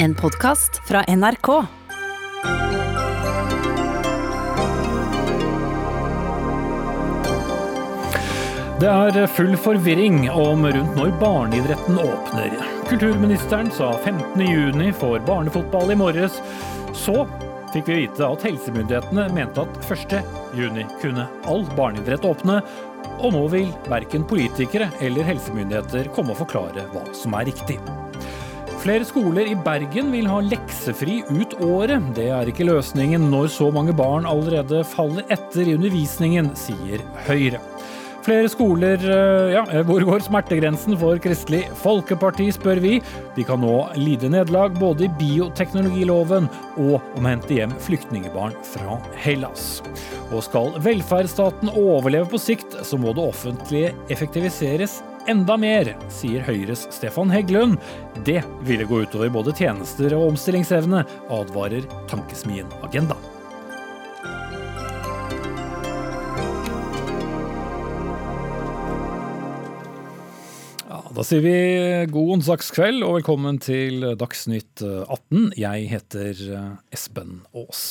En podkast fra NRK. Det er full forvirring om rundt når barneidretten åpner. Kulturministeren sa 15.6 for barnefotball i morges. Så fikk vi vite at helsemyndighetene mente at 1.6 kunne all barneidrett åpne. Og nå vil verken politikere eller helsemyndigheter komme og forklare hva som er riktig. Flere skoler i Bergen vil ha leksefri ut året. Det er ikke løsningen når så mange barn allerede faller etter i undervisningen, sier Høyre. Flere skoler eh, Ja, hvor går smertegrensen for Kristelig Folkeparti, spør vi. De kan nå lide nederlag både i bioteknologiloven og om å hente hjem flyktningebarn fra Hellas. Og skal velferdsstaten overleve på sikt, så må det offentlige effektiviseres enda mer, sier Høyres Stefan Heggelund. Det ville gå utover både tjenester og omstillingsevne, advarer Tankesmien Agenda. Da sier vi god onsdagskveld og velkommen til Dagsnytt 18. Jeg heter Espen Aas.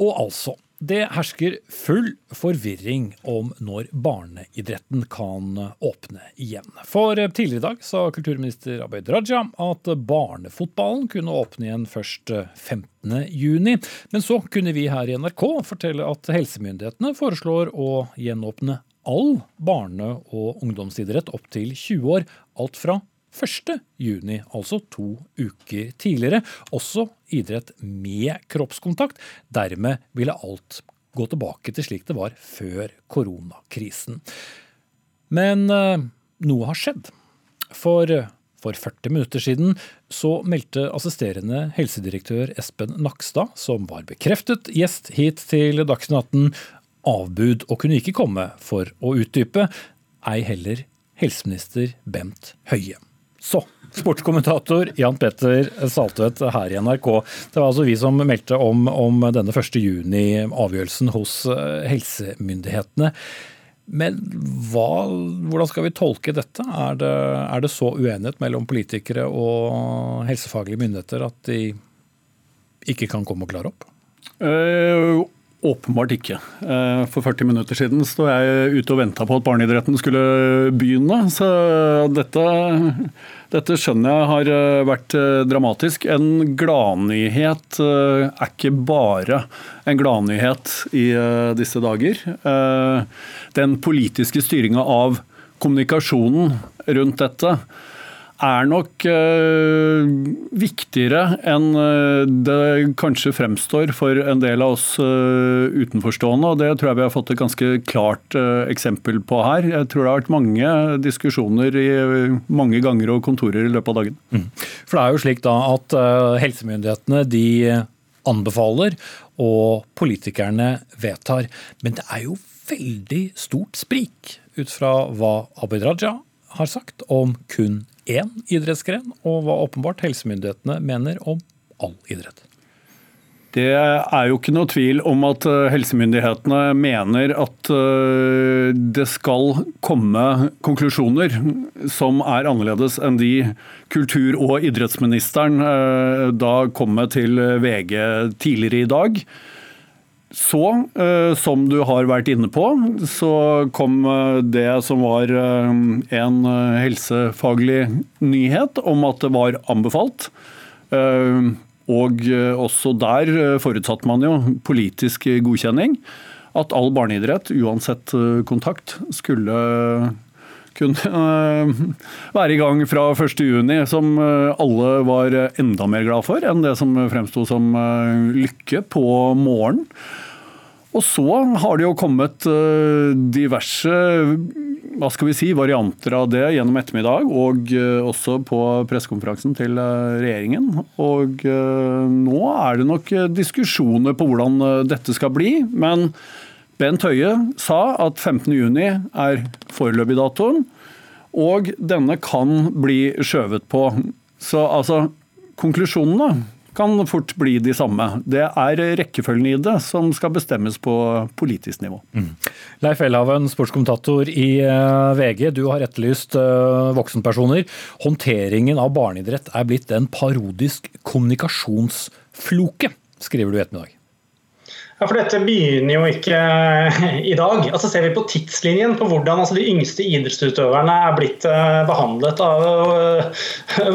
Og altså, det hersker full forvirring om når barneidretten kan åpne igjen. For tidligere i dag sa kulturminister Abid Raja at barnefotballen kunne åpne igjen først 15.6. Men så kunne vi her i NRK fortelle at helsemyndighetene foreslår å gjenåpne all barne- og ungdomsidrett opp til 20 år, alt fra 1. juni, altså to uker tidligere. Også idrett med kroppskontakt. Dermed ville alt gå tilbake til slik det var før koronakrisen. Men eh, noe har skjedd. For for 40 minutter siden så meldte assisterende helsedirektør Espen Nakstad, som var bekreftet gjest hit til Dagsnytt 18, avbud og kunne ikke komme for å utdype, ei heller helseminister Bent Høie. Så sportskommentator Jan Petter Saltvedt her i NRK. Det var altså vi som meldte om, om denne 1. juni-avgjørelsen hos eh, helsemyndighetene. Men hva, hvordan skal vi tolke dette? Er det, er det så uenighet mellom politikere og helsefaglige myndigheter at de ikke kan komme og klare opp? Uh, Åpenbart ikke. Eh, for 40 minutter siden sto jeg ute og venta på at barneidretten skulle begynne. Så dette, dette, skjønner jeg har eh, vært eh, dramatisk. En gladnyhet er ikke bare en gladnyhet i disse dager. Den politiske styringa av kommunikasjonen rundt dette er nok uh, viktigere enn uh, det kanskje fremstår for en del av oss uh, utenforstående. og Det tror jeg vi har fått et ganske klart eksempel på her. Jeg tror det har vært mange diskusjoner i mange ganger og kontorer i løpet av dagen. Mm. For det er jo slik da at helsemyndighetene de anbefaler og politikerne vedtar. Men det er jo veldig stort sprik ut fra hva Abid Raja har sagt om kun én idrettsgren, og hva åpenbart helsemyndighetene mener om all idrett. Det er jo ikke noe tvil om at eh, helsemyndighetene mener at eh, det skal komme konklusjoner som er annerledes enn de kultur- og idrettsministeren eh, da kom med til VG tidligere i dag. Så, eh, som du har vært inne på, så kom eh, det som var eh, en helsefaglig nyhet om at det var anbefalt. Og også der forutsatte man jo politisk godkjenning. At all barneidrett, uansett kontakt, skulle kunne være i gang fra 1.6, som alle var enda mer glad for enn det som fremsto som lykke på morgenen. Og så har det jo kommet eh, diverse hva skal vi si, varianter av det gjennom ettermiddag, og eh, også på pressekonferansen til eh, regjeringen. Og nå er det nok diskusjoner på hvordan dette skal bli. Men Bent Høie sa at 15.6 er foreløpig datoen, og denne kan bli skjøvet på. Så altså, konklusjonene kan fort bli de samme. Det er rekkefølgen i det som skal bestemmes på politisk nivå. Mm. Leif Elhaven, sportskommentator i eh, VG. Du har etterlyst eh, voksenpersoner. Håndteringen av barneidrett er blitt en parodisk kommunikasjonsfloke, skriver du i ettermiddag. Ja, for Dette begynner jo ikke eh, i dag. Altså Ser vi på tidslinjen på hvordan altså, de yngste idrettsutøverne er blitt uh, behandlet av uh,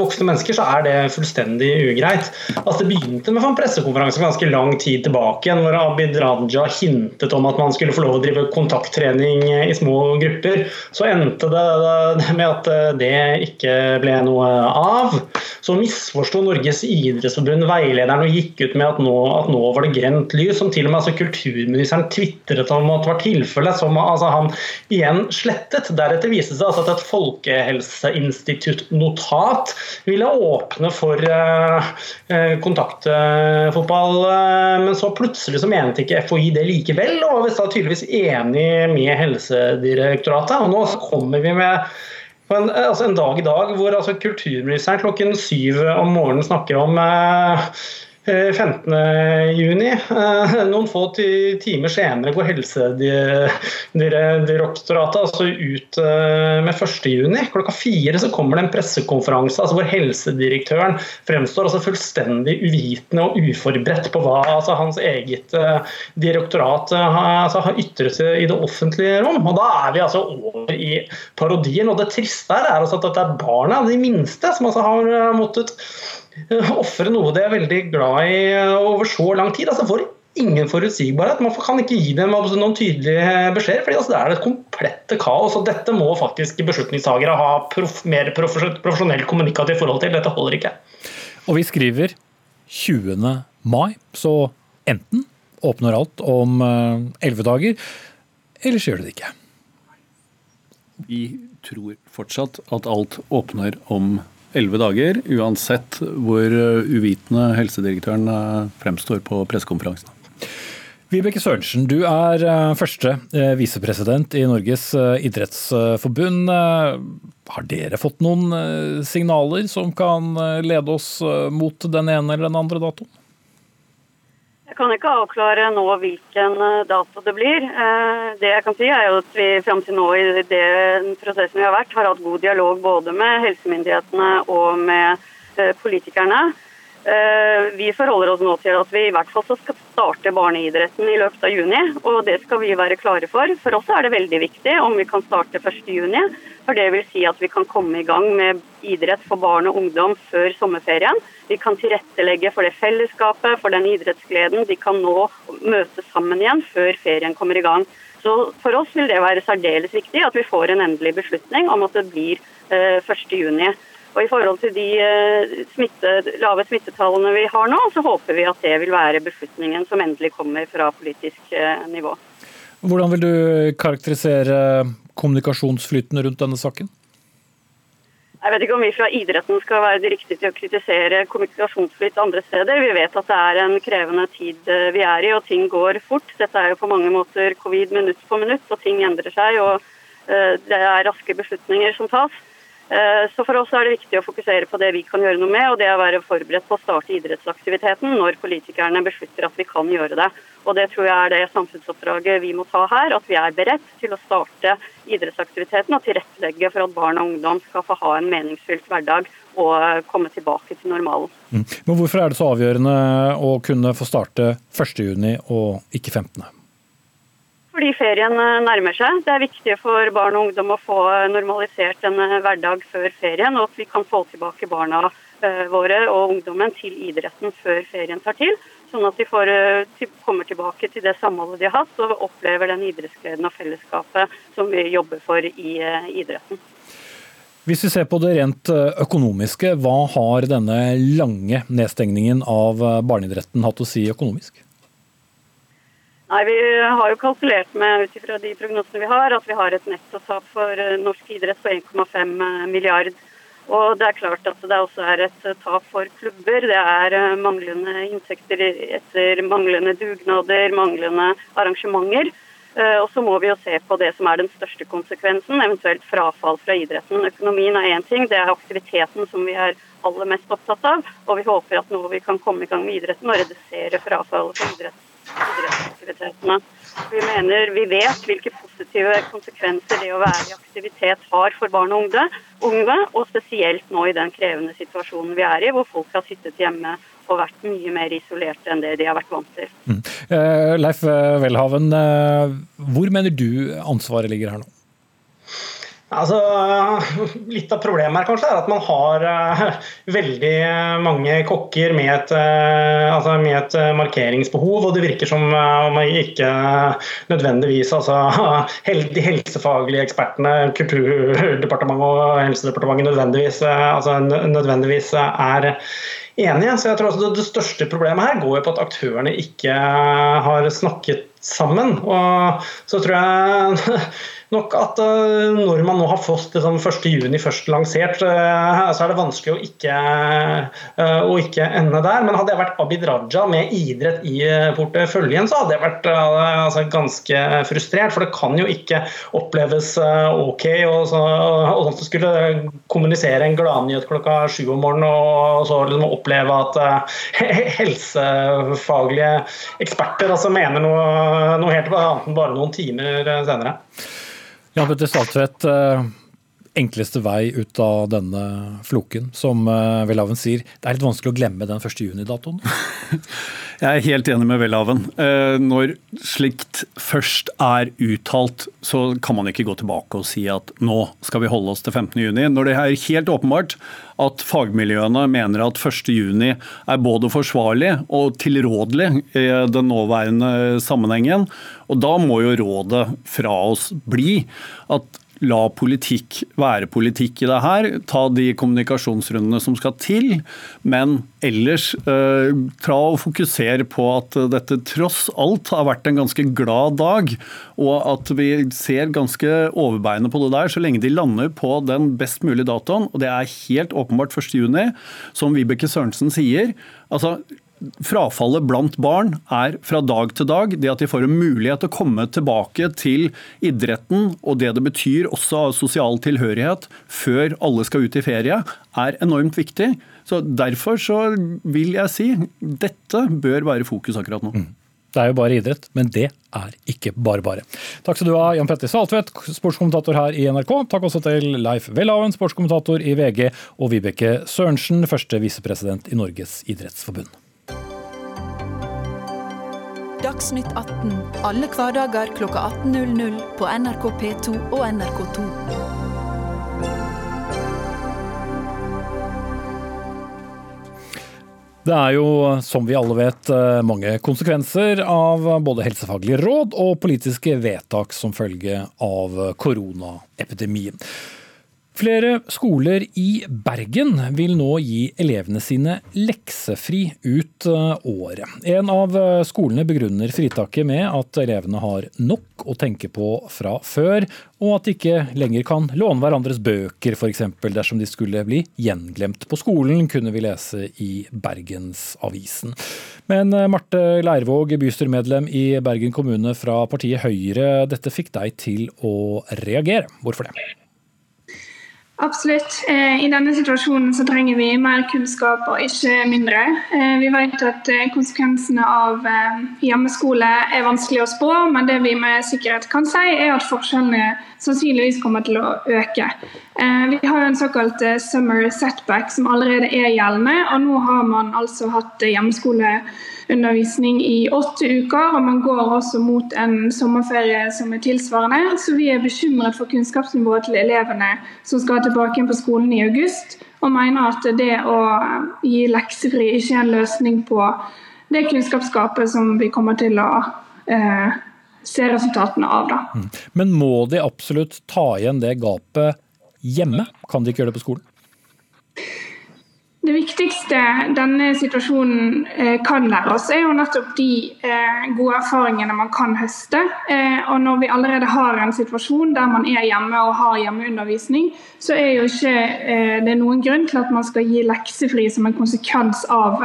voksne mennesker, så er det fullstendig ugreit. Altså Det begynte med en pressekonferanse ganske lang tid tilbake hvor Abid Raja hintet om at man skulle få lov å drive kontakttrening i små grupper. Så endte det med at det ikke ble noe av. Så misforsto Norges idrettsforbund veilederen og gikk ut med at nå, at nå var det grønt lys, som til og med altså kulturministeren tvitret om at det var tilfellet, som altså, han igjen slettet. Deretter viste det seg altså at et folkehelseinstitutt-notat ville åpne for uh, kontaktfotball, uh, men så plutselig så mente ikke FHI det likevel, og var tydeligvis enig med Helsedirektoratet. Og nå kommer vi med en, altså en, dag i dag hvor altså kulturministeren klokken syv om morgenen snakker om eh, 15.6. Eh, noen få timer senere går Helsedirektoratet altså ut eh, med 1.6. Klokka fire så kommer det en pressekonferanse altså hvor helsedirektøren fremstår altså fullstendig uvitende og uforberedt på hva altså hans eget eh, direktorat altså har ytret i det offentlige rom. Og Da er vi altså over i parodien. og Det triste her er altså at det er barna, de minste, som altså har måttet ofre noe de er veldig glad i eh, over så lang tid. altså får ingen forutsigbarhet. Man kan ikke gi dem noen tydelige beskjeder. fordi altså, Det er et komplette kaos. og Dette må faktisk beslutningstagere ha prof, mer profesjonell kommunikativ forhold til. Dette holder ikke. Og vi skriver 20. mai, så enten åpner alt om eh, elleve dager, eller så gjør det det ikke. Vi tror fortsatt at alt åpner om elleve dager, uansett hvor uh, uvitende helsedirektøren uh, fremstår på pressekonferansen. Vibeke Sørensen, du er uh, første visepresident i Norges idrettsforbund. Har dere fått noen signaler som kan lede oss mot den ene eller den andre datoen? Jeg kan ikke avklare nå hvilken eh, dato det blir. Eh, det jeg kan si er at vi fram til nå i den prosessen vi har vært, har hatt god dialog både med helsemyndighetene og med eh, politikerne. Vi forholder oss nå til at vi i hvert fall skal starte barneidretten i løpet av juni, og det skal vi være klare for. For oss er det veldig viktig om vi kan starte 1.6, for det vil si at vi kan komme i gang med idrett for barn og ungdom før sommerferien. Vi kan tilrettelegge for det fellesskapet, for den idrettsgleden. De kan nå møtes sammen igjen før ferien kommer i gang. Så For oss vil det være særdeles viktig at vi får en endelig beslutning om at det blir eh, 1.6. Og I forhold til de eh, smitte, lave smittetallene vi har nå, så håper vi at det vil være beslutningen som endelig kommer fra politisk eh, nivå. Hvordan vil du karakterisere kommunikasjonsflyten rundt denne saken? Jeg vet ikke om vi fra idretten skal være de riktige til å kritisere kommunikasjonsflyt andre steder. Vi vet at det er en krevende tid eh, vi er i, og ting går fort. Dette er jo på mange måter covid minutt for minutt, og ting endrer seg. og eh, Det er raske beslutninger som tas. Eh, så For oss er det viktig å fokusere på det vi kan gjøre noe med, og det er å være forberedt på å starte idrettsaktiviteten når politikerne beslutter at vi kan gjøre det. Og Det tror jeg er det samfunnsoppdraget vi må ta her. At vi er beredt til å starte idrettsaktiviteten og tilrettelegge for at barn og ungdom skal få ha en meningsfylt hverdag og komme tilbake til normalen. Mm. Men Hvorfor er det så avgjørende å kunne få starte 1.6 og ikke 15.? Fordi ferien eh, nærmer seg. Det er viktig for barn og ungdom å få normalisert en eh, hverdag før ferien, og at vi kan få tilbake barna eh, våre og ungdommen til idretten før ferien tar til. Sånn at de får, kommer tilbake til det samholdet de har hatt, og opplever den idrettsgleden og fellesskapet som vi jobber for i idretten. Hvis vi ser på det rent økonomiske, hva har denne lange nedstengningen av barneidretten hatt å si økonomisk? Nei, Vi har jo kalkulert med ut de prognosene vi har, at vi har et nettotap for eh, norsk idrett på 1,5 eh, milliard. Og det er klart at det også er et eh, tap for klubber. Det er manglende inntekter etter manglende dugnader, manglende arrangementer. Og så må vi jo se på det som er den største konsekvensen, eventuelt frafall fra idretten. Økonomien er én ting, det er aktiviteten som vi er aller mest opptatt av. Og vi håper at nå vi kan komme i gang med idretten og redusere frafallet fra idrett, idrettsaktivitetene. Vi mener vi vet hvilke positive konsekvenser det å være i aktivitet har for barn og unge, og spesielt nå i den krevende situasjonen vi er i, hvor folk har sittet hjemme og vært mye mer isolerte enn det de har vært vant til. Mm. Uh, Leif Welhaven, uh, hvor mener du ansvaret ligger her nå? Altså, litt av problemet her kanskje er at man har uh, veldig mange kokker med et, uh, altså med et uh, markeringsbehov, og det virker som om ikke nødvendigvis altså, De helsefaglige ekspertene, Kulturdepartementet og Helsedepartementet nødvendigvis, altså, nødvendigvis er enige. Så jeg tror også det, det største problemet her går jo på at aktørene ikke har snakket sammen. Og så tror jeg nok at uh, når man nå har fått liksom, 1.6 først lansert, uh, så er det vanskelig å ikke, uh, å ikke, ende der. Men hadde jeg vært Abid Raja med idrett i porteføljen, så hadde jeg vært altså, ganske frustrert. For det kan jo ikke oppleves OK og, og skulle kommunisere en gladnyhet klokka sju om morgenen og så liksom oppleve at helsefaglige eksperter altså, mener noe, noe helt annet enn bare noen timer senere. Jan Petter Statvedt, eh, enkleste vei ut av denne floken, som eh, Welhaven sier. Det er litt vanskelig å glemme den 1. juni-datoen? Jeg er helt enig med Welhaven. Eh, når slikt først er uttalt, så kan man ikke gå tilbake og si at nå skal vi holde oss til 15. juni. Når det er helt åpenbart at fagmiljøene mener at 1. juni er både forsvarlig og tilrådelig i den nåværende sammenhengen. Og da må jo rådet fra oss bli at la politikk være politikk i det her. Ta de kommunikasjonsrundene som skal til. Men ellers eh, tra og fokusere på at dette tross alt har vært en ganske glad dag. Og at vi ser ganske overbeinet på det der, så lenge de lander på den best mulige datoen. Og det er helt åpenbart 1.6, som Vibeke Sørensen sier. altså frafallet blant barn er fra dag til dag. Det at de får en mulighet til å komme tilbake til idretten og det det betyr også av sosial tilhørighet før alle skal ut i ferie, er enormt viktig. Så Derfor så vil jeg si dette bør være fokus akkurat nå. Mm. Det er jo bare idrett, men det er ikke bare bare. Takk skal du ha, Jan Petter Saltvedt, sportskommentator her i NRK. Takk også til Leif Welhaven, sportskommentator i VG, og Vibeke Sørensen, første visepresident i Norges idrettsforbund. Dagsnytt 18 alle hverdager kl 18.00 på NRK P2 og NRK2. Det er jo, som vi alle vet, eh, mange konsekvenser av både helsefaglige råd og politiske vedtak som følge av koronaepidemien. Flere skoler i Bergen vil nå gi elevene sine leksefri ut eh, året. En av eh, skolene begrunner fritaket med at elevene har nok å tenke på fra før, og at de ikke lenger kan låne hverandres bøker f.eks. dersom de skulle bli gjenglemt på skolen, kunne vi lese i Bergensavisen. Men eh, Marte Leirvåg, bystyremedlem i Bergen kommune fra partiet Høyre, dette fikk deg til å reagere. Hvorfor det? Absolutt. Eh, I denne situasjonen så trenger vi mer kunnskap og ikke mindre. Eh, vi vet at eh, konsekvensene av hjemmeskole er vanskelig å spå, men det vi med sikkerhet kan si, er at forskjellene sannsynligvis kommer til å øke. Vi har en såkalt summer setback som allerede er gjeldende, og nå har man altså hatt hjemmeskole undervisning i åtte uker, og man går også mot en sommerferie som er tilsvarende. Så vi er bekymret for kunnskapsnivået til elevene som skal tilbake igjen på skolen i august, og mener at det å gi leksefri ikke er en løsning på det kunnskapsgapet som vi kommer til å eh, se resultatene av. Da. Mm. Men må de absolutt ta igjen det gapet hjemme? Kan de ikke gjøre det på skolen? Det viktigste denne situasjonen eh, kan lære oss, er jo nettopp de eh, gode erfaringene man kan høste. Eh, og når vi allerede har en situasjon der man er hjemme og har hjemmeundervisning, så er jo ikke det noen grunn til at man skal gi leksefri som en konsekvens av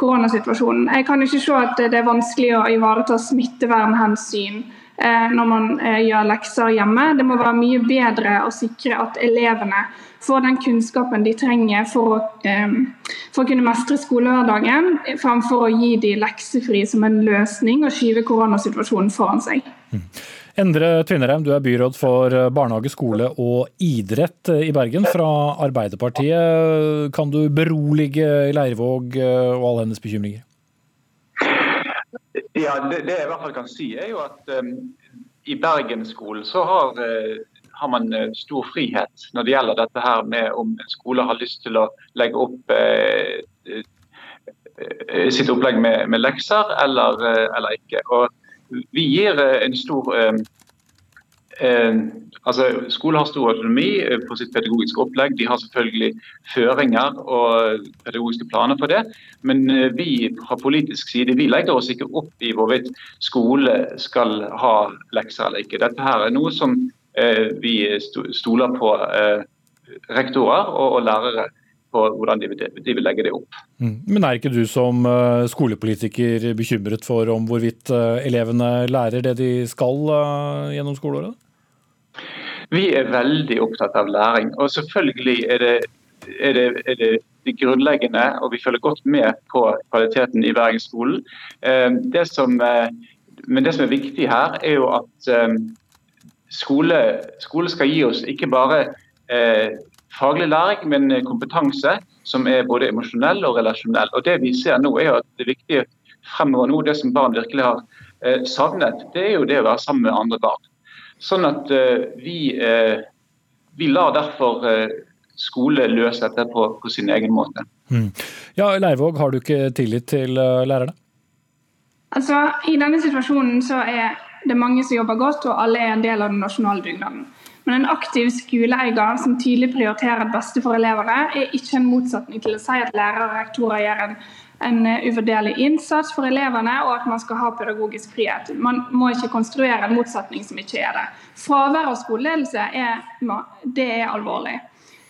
koronasituasjonen. Jeg kan ikke se at det er vanskelig å ivareta smittevernhensyn når man gjør lekser hjemme. Det må være mye bedre å sikre at elevene får den kunnskapen de trenger for å, for å kunne mestre skolehverdagen, fremfor å gi de leksefri som en løsning og skyve koronasituasjonen foran seg. Mm. Endre Tvinnereim, du er byråd for barnehage, skole og idrett i Bergen fra Arbeiderpartiet. Kan du berolige Leirvåg og alle hennes bekymringer? Ja, det, det, jeg i hvert fall kan si, er jo at um, i Bergen-skolen så har uh, har man eh, stor frihet når det gjelder dette her med om en skole har lyst til å legge opp uh, sitt opplegg med, med lekser eller, eller, ikke. Og vi gir en stor eh, eh, altså Skolen har stor autonomi på sitt pedagogiske opplegg. De har selvfølgelig føringer og pedagogiske planer for det. Men vi fra politisk side vi legger oss ikke opp i hvorvidt skole skal ha lekser eller ikke. Dette her er noe som Eh, vi stoler på eh, rektorer og lærere på hvordan de vil, legge det opp. Mm. Men er ikke du som eh, skolepolitiker bekymret for om hvorvidt elevene lærer det de skal gjennom skoleåret? Vi er veldig opptatt av læring. Og selvfølgelig er det, er det, er det de grunnleggende, og vi følger godt med på kvaliteten i Bergensskolen. Det som, men det som er viktig her, er jo at skole, skole skal gi oss ikke bare eh, faglig læring, men kompetanse som er både emosjonell og relasjonell. Og Det vi ser nå er at det viktige fremover nå, det som barn virkelig har eh, savnet, det er jo det å være sammen med andre barn. Sånn at eh, vi, eh, vi lar derfor eh, skole løse dette på, på, sin egen måte. Mm. Ja, Leirvåg, har du ikke tillit til uh, lærerne? Altså, I denne situasjonen så er det mange som jobber godt, og alle er en del av den nasjonale dugnaden. Men en aktiv skoleeier som tydelig prioriterer det beste for elevene, er ikke en motsetning til å si at lærere og rektorer gjør en, en uvurderlig innsats for elevene, og at man skal ha pedagogisk frihet. Man må ikke konstruere en motsetning som ikke er det. Fravær av skoleledelse er, det er alvorlig.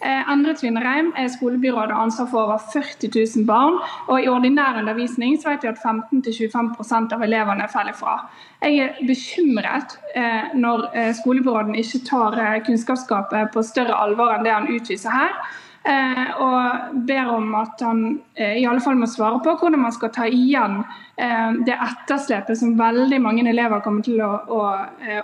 Eh, Endre Tvinnereim er skolebyrådet ansvar for over 40 000 barn. og I ordinær undervisning så vet vi at 15-25% av elevene faller fra. Jeg er bekymret eh, når eh, skolebyråden ikke tar kunnskapsskapet på større alvor enn det han utviser her. Og ber om at han i alle fall må svare på hvordan man skal ta igjen det etterslepet som veldig mange elever kommer til å, å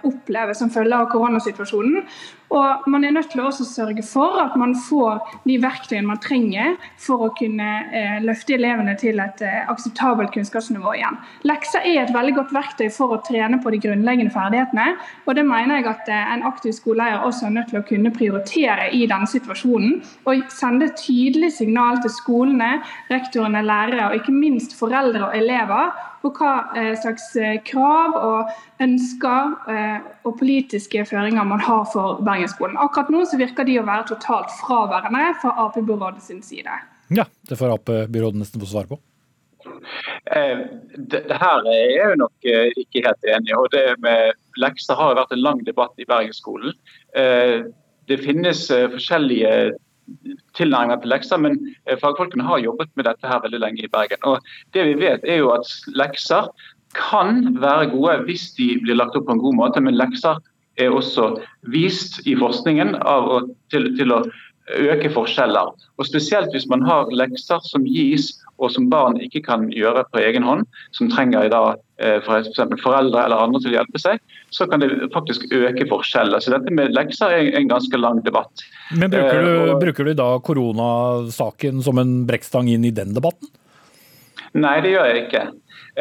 oppleve som følge av koronasituasjonen. Og man er nødt til å også sørge for at man får de verktøyene man trenger for å kunne eh, løfte elevene til et eh, akseptabelt kunnskapsnivå igjen. Lekser er et veldig godt verktøy for å trene på de grunnleggende ferdighetene. Og det mener jeg at eh, en aktiv skoleeier også er nødt til å kunne prioritere i denne situasjonen. Og sende tydelig signal til skolene, rektorene, lærere og ikke minst foreldre og elever på hva eh, slags eh, krav og ønsker eh, og politiske føringer man har for Bergensskolen. Akkurat nå så virker de å være totalt fraværende fra Ap-byrådet sin side. Ja, det får Ap-byrådet nesten få svare på. Det, det, her er jeg nok ikke helt enig i. og Det med lekser har vært en lang debatt i Bergensskolen. Det finnes forskjellige tilnærminger til lekser, men eh, fagfolkene har jobbet med dette her veldig lenge i Bergen. Og det vi vet er jo at lekser kan være gode hvis de blir lagt opp på en god måte, men lekser er også vist i forskningen til, til, å øke forskjeller. Og Spesielt hvis man har lekser som gis og som barn ikke kan gjøre på egen hånd, som trenger da, dag for f.eks. foreldre eller andre til å hjelpe seg, så kan det faktisk øke forskjeller. Så dette med lekser er en ganske lang debatt. Men Bruker du, eh, og, bruker du da koronasaken som en brekkstang inn i den debatten? Nei, det gjør jeg ikke.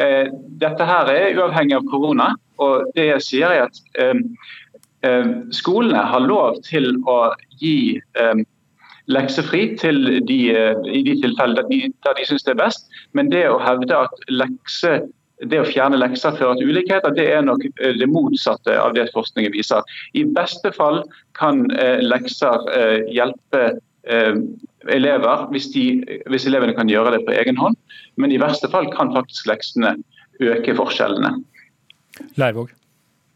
Eh, dette her er uavhengig av korona. og det jeg sier er at Skolene har lov til å gi leksefri til de, eh, i de tilfellene der de, der de syns det er best. Men det å hevde at lekse, det å fjerne lekser fører til ulikheter, det er nok eh, det motsatte av det forskningen viser. I beste fall kan eh, lekser hjelpe elever hvis, de, hvis elevene kan gjøre det på egen hånd. Men i verste fall kan faktisk leksene øke forskjellene. Leirvåg.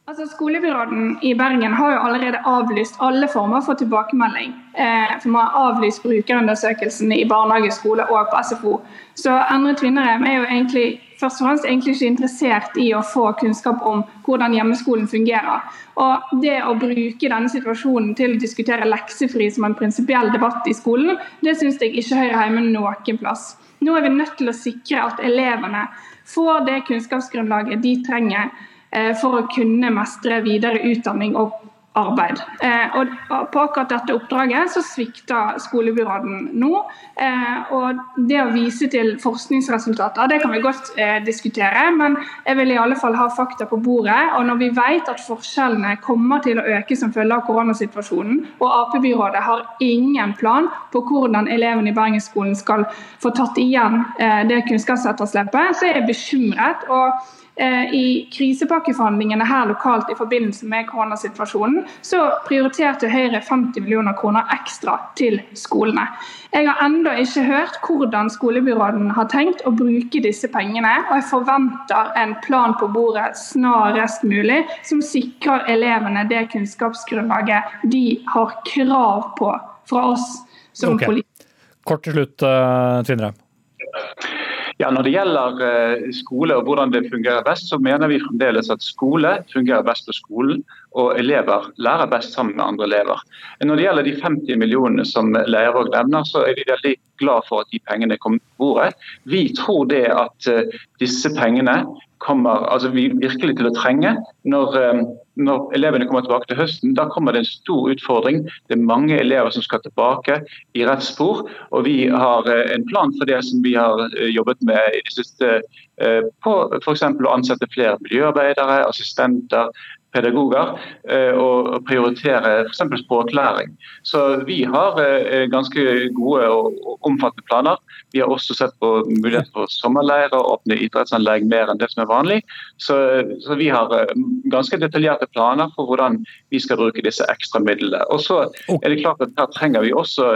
Altså, Skolebyråden i Bergen har jo allerede avlyst alle former for tilbakemelding. Eh, for Man har avlyst brukerundersøkelsen i barnehage, skole og på SFO. Så Endre Tvinnerheim er jo egentlig først og fremst egentlig ikke interessert i å få kunnskap om hvordan hjemmeskolen fungerer. Og Det å bruke denne situasjonen til å diskutere leksefri som en prinsipiell debatt i skolen, det syns jeg ikke hører hjemme noen plass. Nå er vi nødt til å sikre at elevene får det kunnskapsgrunnlaget de trenger for å kunne mestre videre utdanning og arbeid. Eh, og på akkurat dette oppdraget så svikter skolebyråden nå. Eh, og det å vise til forskningsresultater, det kan vi godt diskutere, men jeg vil i alle fall ha fakta på bordet. Og når vi vet at forskjellene kommer til å øke som følge av koronasituasjonen, og Ap-byrådet har ingen plan på hvordan elevene i Bergensskolen skal få tatt igjen det kunnskapsetterslepet, så er jeg bekymret. og Eh, I krisepakkeforhandlingene her lokalt i forbindelse med koronasituasjonen, så prioriterte Høyre 50 millioner kroner ekstra til skolene. Jeg har ennå ikke hørt hvordan skolebyråden har tenkt å bruke disse pengene, og jeg forventer en plan på bordet snarest mulig som sikrer elevene det kunnskapsgrunnlaget de har krav på fra oss som okay. politikere. Kort til slutt, uh, Tvinnereim. Ja, Når det gjelder eh, skole og hvordan det fungerer best, så mener vi fremdeles at skole fungerer best på skolen, og elever lærer best sammen med andre elever. Når det gjelder de 50 millionene som Leirvåg nevner, så er vi veldig glad for at de pengene kom på bordet. Vi tror det at eh, disse pengene kommer altså vi virkelig til å trenge når, eh, når, elevene kommer tilbake til høsten. Da kommer det en stor utfordring. Det er mange elever som skal tilbake i rett spor. Og vi har eh, en plan for det som vi har eh, jobbet med i det siste. På f.eks. å ansette flere miljøarbeidere, assistenter, pedagoger eh, og prioritere f.eks. språklæring. Så Vi har eh, ganske gode og omfattende planer. Vi har også sett på mulighet for sommerleirer åpne idrettsanlegg mer enn det som er vanlig. Så, så, vi har eh, ganske detaljerte planer for hvordan vi skal bruke disse ekstra midlene. Og så er det klart at Her trenger vi også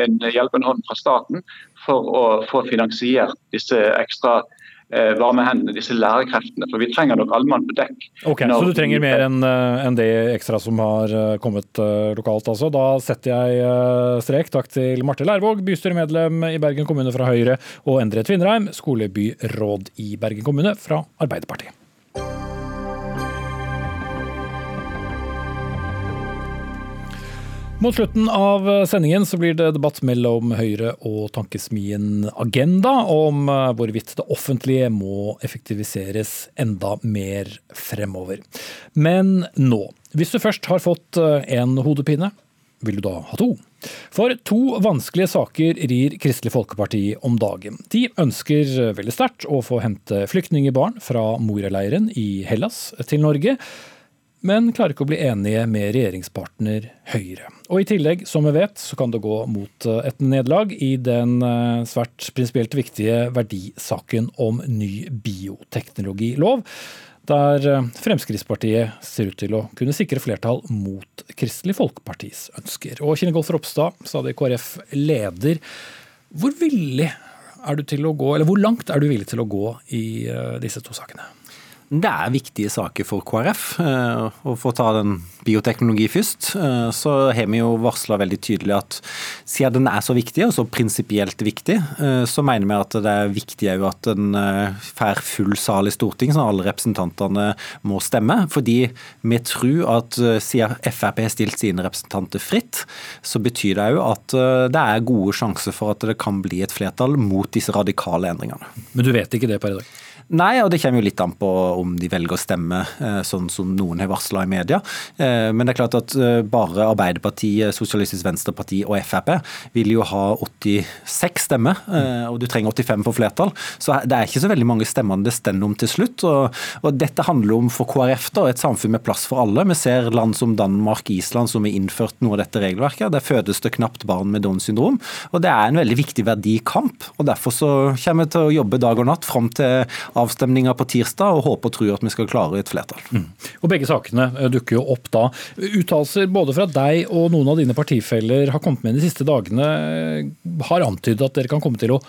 en hjelpende hånd fra staten for å få finansiert disse ekstra midlene Eh, med hendene, disse lærekreftene. For vi trenger nok alle mann på dekk. Ok, Så du trenger mer enn eh, en det ekstra som har eh, kommet lokalt, altså. Da setter jeg strek. Takk til Marte Lærvåg, bystyremedlem i Bergen kommune fra Høyre, og Endre Tvinnereim, skolebyråd i Bergen kommune fra Arbeiderpartiet. Mot slutten av sendingen så blir det debatt mellom Høyre og tankesmien Agenda om eh, hvorvidt det offentlige må effektiviseres enda mer fremover. Men nå, hvis du først har fått eh, en hodepine, vil du da ha to? For to vanskelige saker rir Kristelig Folkeparti om dagen. De ønsker veldig sterkt å få hente flyktningbarn fra Moria-leiren i Hellas til Norge men klarer ikke å bli enige med regjeringspartner Høyre. Og I tillegg, som vi vet, så kan det gå mot eh, et nederlag i den eh, svært prinsipielt viktige verdisaken om ny bioteknologilov, der eh, Fremskrittspartiet ser ut til å kunne sikre flertall mot Kristelig Folkepartis ønsker. Og Kine Golf Ropstad, stadig KrF-leder, hvor villig er du til å gå, eller hvor langt er du villig til å gå i disse to sakene? Det er viktige saker for KrF. Eh, og For å ta den bioteknologi først, eh, så har vi jo varsla veldig tydelig at siden den er så viktig, og så prinsipielt viktig, eh, så mener vi at det er viktig òg at den får full sal i Stortinget, så alle representantene må stemme. Fordi vi tror at siden Frp har stilt sine representanter fritt, så betyr det òg at det er gode sjanser for at det kan bli et flertall mot disse radikale endringene. Men du vet ikke det per i dag? Nei, og det kommer jo litt an på om de velger å stemme eh, sånn som noen har varsla i media. Eh, men det er klart at eh, bare Arbeiderpartiet, Sosialistisk Venstreparti og Frp vil jo ha 86 stemmer, og du trenger 85 for flertall. Så det er ikke så veldig mange stemmer det står om til slutt. Og, og, dette handler om for KrF da, et samfunn med plass for alle. Vi ser land som Danmark, Island som har innført noe av dette regelverket. Der fødes det knapt barn med Downs syndrom. Og det er en veldig viktig verdikamp. og Derfor så kommer vi til å jobbe dag og natt fram til avstemninga på tirsdag, og håper og tror at vi skal klare et flertall. Mm. Og Begge sakene eh, dukker jo opp da. Uttalelser både fra deg og noen av dine partifeller har kommet med de siste dagene, eh, har antydet at dere kan komme til å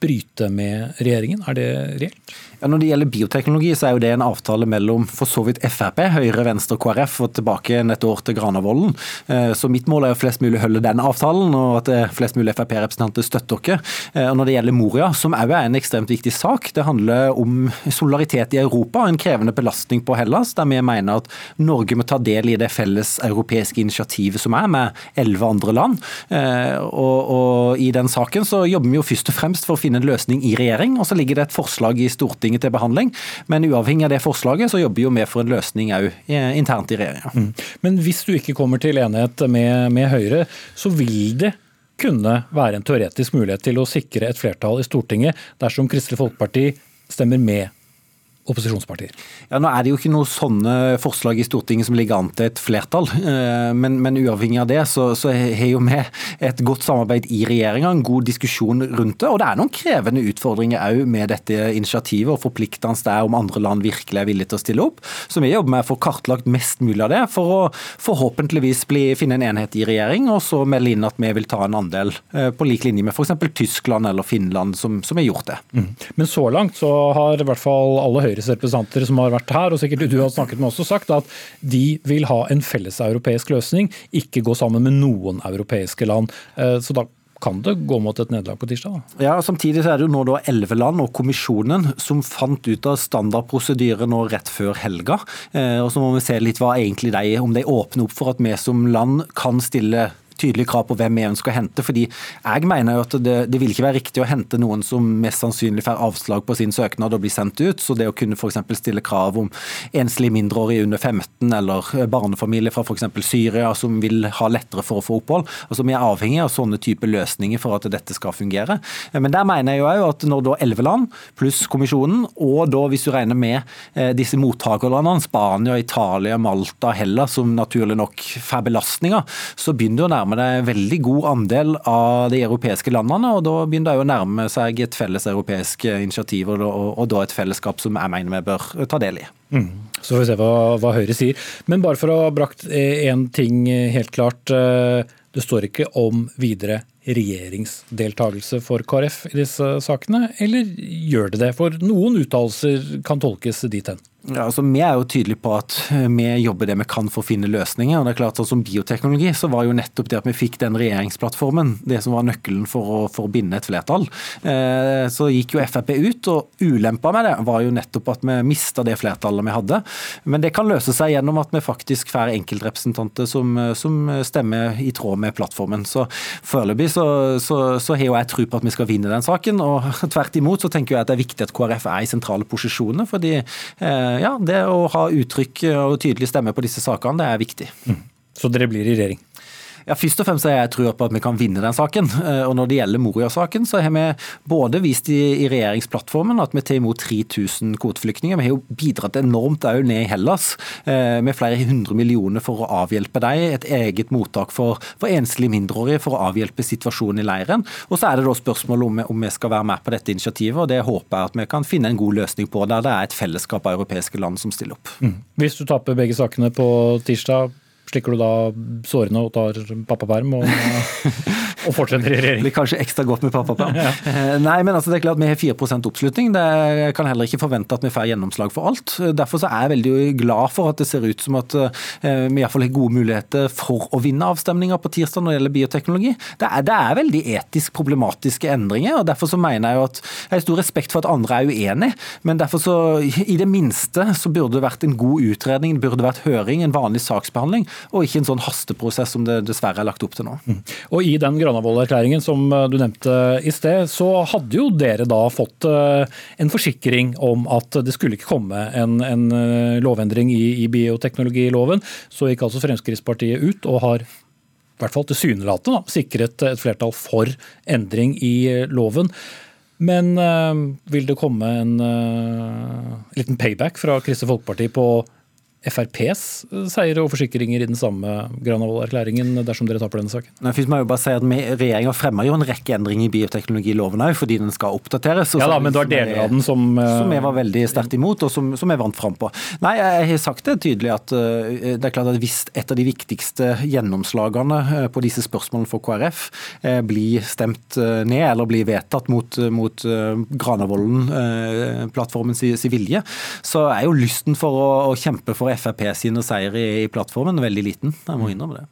bryte med regjeringen? Er det reelt? Ja, når det gjelder bioteknologi, så er jo det en avtale mellom for så vidt Frp, Høyre, Venstre og KrF og tilbake et år til Granavolden. Eh, så mitt mål er jo flest mulig holde den avtalen, og at eh, flest mulig Frp-representanter støtter dere. Eh, og når det gjelder Moria, som òg er en ekstremt viktig sak, det handler om solidaritet i Europa, en krevende belastning på Hellas, der vi mener at Norge må ta del i det felles europeiske initiativet som er, med elleve andre land. Og, og i den saken så jobber vi jo først og fremst for å finne en løsning i regjering, og så ligger det et forslag i Stortinget til behandling. Men uavhengig av det forslaget, så jobber vi for en løsning òg internt i regjeringa. Mm. Men hvis du ikke kommer til enighet med, med Høyre, så vil det kunne være en teoretisk mulighet til å sikre et flertall i Stortinget dersom Kristelig Folkeparti stemmer med opposisjonspartier. Ja, Nå er det jo ikke noen sånne forslag i Stortinget som ligger an til et flertall. Eh, men, men uavhengig av det, så, så har jo vi et godt samarbeid i regjeringa, en god diskusjon rundt det. Og det er noen krevende utfordringer òg med dette initiativet og forpliktende det er om andre land virkelig er villige til å stille opp. Så vi jobber med å få kartlagt mest mulig av det, for å forhåpentligvis bli, finne en enhet i regjering, og så melde inn at vi vil ta en andel eh, på lik linje med f.eks. Tyskland eller Finland, som, som har gjort det. Mm. Men så langt så har i hvert fall alle Høyre Høyres representanter som har vært her, og sikkert du har snakket med også, sagt at de vil ha en felleseuropeisk løsning, ikke gå sammen med noen europeiske land. Eh, så da kan det gå mot et nederlag på tirsdag? Da? Ja, Samtidig så er det jo nå da elleve land og kommisjonen som fant ut av standardprosedyre nå rett før helga. Eh, og Så må vi se litt hva egentlig de, om de åpner opp for at vi som land kan stille tydelige krav på hvem vi ønsker å hente. fordi jeg mener jo at det, det, vil ikke være riktig å hente noen som mest sannsynlig får avslag på sin søknad og blir sendt ut. Så det å kunne f.eks. stille krav om enslige mindreårige under 15 eller barnefamilier fra f.eks. Syria som vil ha lettere for å få opphold. Altså Vi er avhengig av sånne type løsninger for at dette skal fungere. Men der mener jeg jo at når da elleve land pluss kommisjonen, og da hvis du regner med eh, disse mottakerlandene, Spania, Italia, Malta, Hellas, som naturlig nok får belastninger, så begynner det å nærme nærmer deg en veldig god andel av de europeiske landene, og da begynner det å nærme seg et felles europeisk initiativ, og, og, og da et fellesskap som jeg mener vi bør ta del i. Mm. Så får vi se hva, hva, Høyre sier. Men bare for å ha brakt én ting helt klart. Eh, det står ikke om videre regjeringsdeltakelse for KrF i disse sakene, eller gjør det det? For noen uttalelser kan tolkes dit hen. Ja, altså Vi er jo tydelige på at eh, vi jobber det vi kan for å finne løsninger. og det er klart sånn Som bioteknologi så var jo nettopp det at vi fikk den regjeringsplattformen det som var nøkkelen for å, for å binde et flertall. Eh, så gikk jo Frp ut, og ulempa med det var jo nettopp at vi mista det flertallet vi hadde. Men det kan løse seg gjennom at vi faktisk får enkeltrepresentanter som, som stemmer i tråd med plattformen. Så Foreløpig så, så, så har jo jeg tro på at vi skal vinne den saken. og Tvert imot så tenker jeg at det er viktig at KrF er i sentrale posisjoner. fordi eh, Eh, ja, det å ha uttrykk og tydelig stemme på disse sakene, det er viktig. Mm. Så dere blir i regjering? Ja, Først og fremst er jeg trua på at vi kan vinne den saken. Eh, og Når det gjelder Moria-saken, så har vi både vist i, i, regjeringsplattformen at vi tar imot 3000 kvoteflyktninger. Vi har jo bidratt enormt òg ned i Hellas, eh, med flere hundre millioner for å avhjelpe dem. Et eget mottak for, for enslige mindreårige for å avhjelpe situasjonen i leiren. Og så er det da spørsmål om, om vi skal være med på dette initiativet, og det håper jeg at vi kan finne en god løsning på, der det er et fellesskap av europeiske land som stiller opp. Mm. Hvis du taper begge sakene på tirsdag, Slikker du da sårene og tar pappaperm og, og fortsetter i regjering? Det blir kanskje ekstra godt med pappaperm. ja. Eh, nei, men altså, det er klart vi har 4 oppslutning. Det kan heller ikke forvente at vi får gjennomslag for alt. Derfor så er jeg veldig glad for at det ser ut som at eh, vi iallfall har gode muligheter for å vinne avstemninger på tirsdag når det gjelder bioteknologi. Det er, det er veldig etisk problematiske endringer, og derfor så mener jeg jo at jeg har stor respekt for at andre er uenig, men derfor så i det minste så burde det vært en god utredning, det burde vært høring, en vanlig saksbehandling og ikke en sånn hasteprosess som det dessverre er lagt opp til nå. Mm. Og I den Granavolden-erklæringen som eh, du nevnte i sted, så hadde jo dere da fått eh, en forsikring om at det skulle ikke komme en, en eh, lovendring i, i bioteknologiloven. Så gikk altså Fremskrittspartiet ut og har i hvert fall tilsynelatende sikret et flertall for endring i loven. Men vil det komme en uh, liten payback fra Kristelig Folkeparti på FrPs seier og forsikringer i den samme Granavolden-erklæringen dersom dere taper denne saken? Nei, først må jeg jo bare si at Regjeringa fremmer jo en rekke endringer i bioteknologiloven òg, fordi den skal oppdateres. Ja da, men det var deler av den som Som jeg var veldig sterkt imot, og som, som jeg vant fram på. Nei, jeg har sagt det tydelig at uh, det er klart at hvis et av de viktigste gjennomslagene uh, på disse spørsmålene for KrF blir stemt ned eller blir vedtatt mot, mot Granavolden-plattformens vilje, så er jo lysten for å, å kjempe for Frp sine seier i, i plattformen veldig liten. Jeg må innrømme det.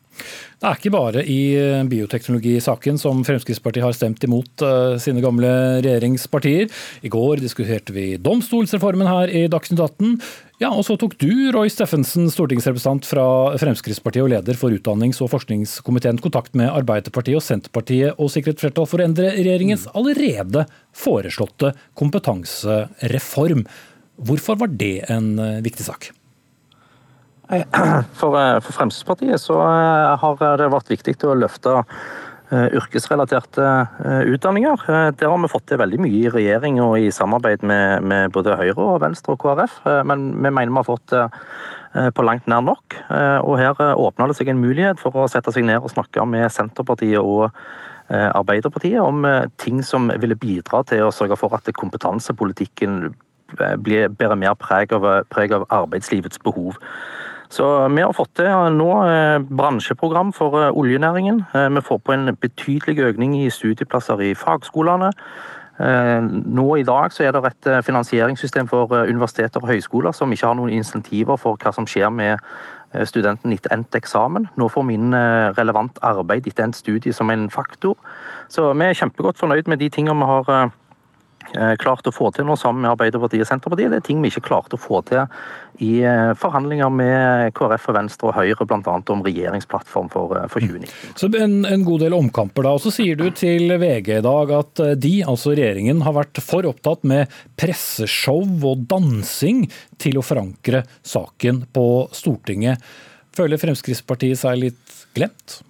Det er ikke bare i eh, bioteknologisaken som Fremskrittspartiet har stemt imot uh, sine gamle regjeringspartier. I går diskuterte vi domstolsreformen her i Dagsnytt 18. Ja, og så tok du, Roy Steffensen, stortingsrepresentant fra Fremskrittspartiet og leder for utdannings- og forskningskomiteen, kontakt med Arbeiderpartiet og Senterpartiet og sikret flertall for å endre regjeringens allerede foreslåtte kompetansereform. Hvorfor var det en uh, viktig sak? For, eh, for, Fremskrittspartiet så eh, har det vært viktig å løfte eh, yrkesrelaterte utdanninger. Der har vi fått til veldig mye i regjering og i samarbeid med, med både Høyre, og Venstre og KrF. Men vi mener vi har fått det på langt nær nok. Og her åpner det seg en mulighet for å sette seg ned og snakke med Senterpartiet og Arbeiderpartiet om ting som ville bidra til å sørge for at kompetansepolitikken bærer mer preg av, preg av arbeidslivets behov. Så Vi har fått til nå eh, bransjeprogram for eh, oljenæringen. Eh, vi får på en betydelig økning i studieplasser i fagskolene. Nå i dag så er det et finansieringssystem for universiteter og høyskoler som ikke har noen insentiver for hva som skjer med studenten etter endt eksamen. Nå får vi inn relevant arbeid etter endt studie som en faktor. Så vi er kjempegodt fornøyd med de tingene vi har Eh, klart å få til nå sammen med Arbeiderpartiet og Senterpartiet. Det er ting vi ikke klarte å få til i eh, forhandlinger med KrF og Venstre og Høyre, bl.a. om regjeringsplattform for, eh, for 2019. Så en, en, god del omkamper da. Og så sier du til VG i dag at de, altså regjeringen, har vært for opptatt med presseshow og dansing til å forankre saken på Stortinget. Føler Fremskrittspartiet seg litt glemt?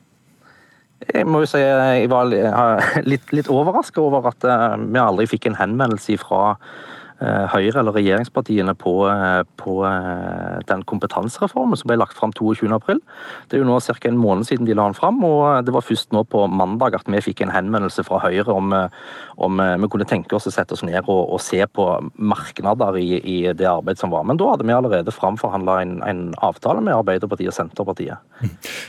Jeg må jo si jeg var litt, litt overraska over at eh, vi aldri fikk en henvendelse fra Eh, Høyre eller regjeringspartiene på, eh, på, eh, den kompetansereformen som ble lagt fram 22.4. Det er jo nå ca. en måned siden de la den fram, og det var først nå på mandag at vi fikk en henvendelse fra Høyre om, om vi kunne tenke oss å sette oss ned og, og se på marknader i, i, det arbeidet som var. Men da hadde vi allerede framforhandla en, en, avtale med Arbeiderpartiet og Senterpartiet.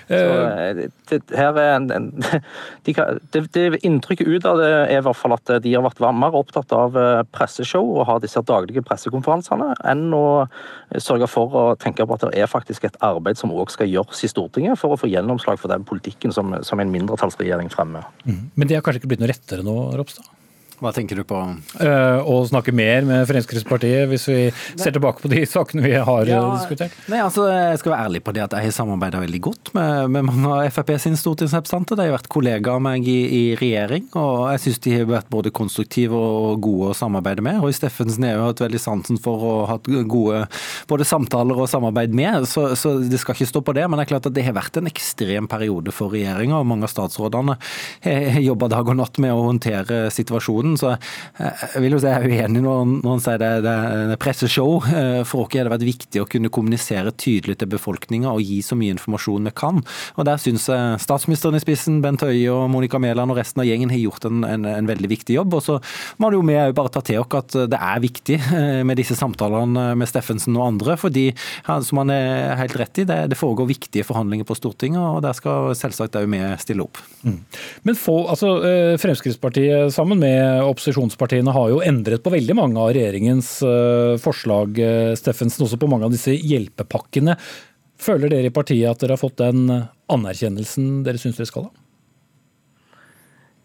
Så det, her er en, en de, det, det, Inntrykket ut av det er i hvert fall at de har vært mer opptatt av presseshow og har disse daglige pressekonferansene, enn å sørge for å tenke på at det er faktisk et arbeid som òg skal gjøres i Stortinget for å få gjennomslag for den politikken som, som en mindretallsregjering fremmer. Mm. Men det har kanskje ikke blitt noe rettere nå, Ropstad? Hva tenker du på? Uh, å snakke mer med Fremskrittspartiet, hvis vi ser tilbake på de sakene vi har ja, diskutert? Nei, altså, Jeg skal være ærlig på det at jeg har samarbeida veldig godt med, med, mange av Frp sine stortingsrepresentanter. De har vært kollegaer av meg i, i, regjering, og jeg syns de har vært både konstruktive og gode å samarbeide med. Roy Steffensen har jo hatt veldig sansen for å ha gode både samtaler og samarbeid med, så, så, det skal ikke stå på det. Men det er klart at det har vært en ekstrem periode for regjeringa, og mange av statsrådene har jobba dag og natt med å håndtere situasjonen perioden. Så eh, jeg vil jo si jeg er uenig når, han sier det, det, det presseshow. Eh, for oss har det vært viktig å kunne kommunisere tydelig til befolkninga og gi så mye informasjon vi kan. Og Der syns jeg statsministeren i spissen, Bent Høie og Monica Mæland og resten av gjengen har gjort en, en, en veldig viktig jobb. Og så må det jo vi bare ta til oss at det er viktig eh, med disse samtalene med Steffensen og andre. fordi som han er helt rett i, det, det foregår viktige forhandlinger på Stortinget, og der skal selvsagt òg vi stille opp. Mm. Men få, altså Fremskrittspartiet sammen med opposisjonspartiene har jo endret på veldig mange av regjeringens eh, forslag, eh, Steffensen, også på mange av disse hjelpepakkene. Føler dere i partiet at dere har fått den anerkjennelsen dere syns dere skal ha?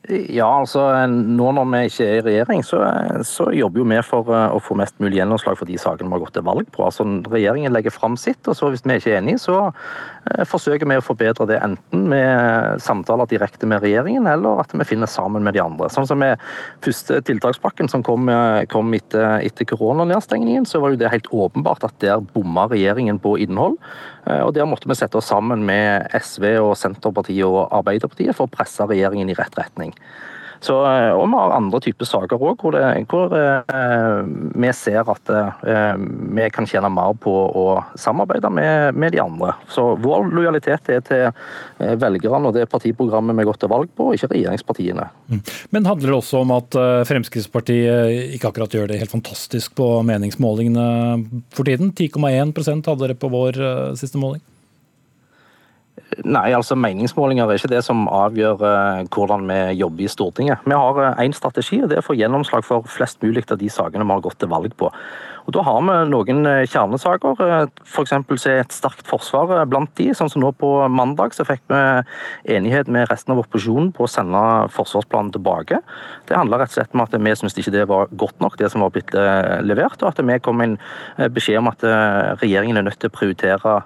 Ja, altså nå når vi ikke er i regjering, så, så, jobber jo vi for eh, å få mest mulig gjennomslag for de sakene vi har gått til valg på. Altså Regjeringen legger fram sitt, og så hvis vi ikke er enige, så eh, forsøker vi å forbedre det enten med samtaler direkte med regjeringen, eller at vi finner sammen med de andre. Sånn som med første tiltakspakken som kom, eh, kom etter, etter koronanedstengningen, så var jo det helt åpenbart at der bomma regjeringen på innhold. Og Der måtte vi sette oss sammen med SV, og Senterpartiet og Arbeiderpartiet for å presse regjeringen i rett retning. Så, og vi har andre typer saker òg hvor, hvor vi ser at vi kan tjene mer på å samarbeide med, med, de andre. Så vår lojalitet er til velgerne og det partiprogrammet vi har gått til valg på, ikke regjeringspartiene. Mm. Men handler det også om at Fremskrittspartiet ikke akkurat gjør det helt fantastisk på meningsmålingene for tiden? 10,1% hadde dere på vår siste måling? Nei, altså meningsmålinger er ikke det som avgjør uh, hvordan vi jobber i Stortinget. Vi har én uh, strategi, og det er å få gjennomslag for flest mulig av de sakene vi har gått til valg på. Og Da har vi noen uh, kjernesaker. F.eks. er et sterkt forsvar blant de. Sånn som nå på mandag så fikk vi enighet med resten av opposisjonen på å sende forsvarsplanen tilbake. Det handler rett og slett om at vi syns ikke det var godt nok, det som var blitt levert. Og at vi kom inn beskjed om at regjeringen er nødt til å prioritere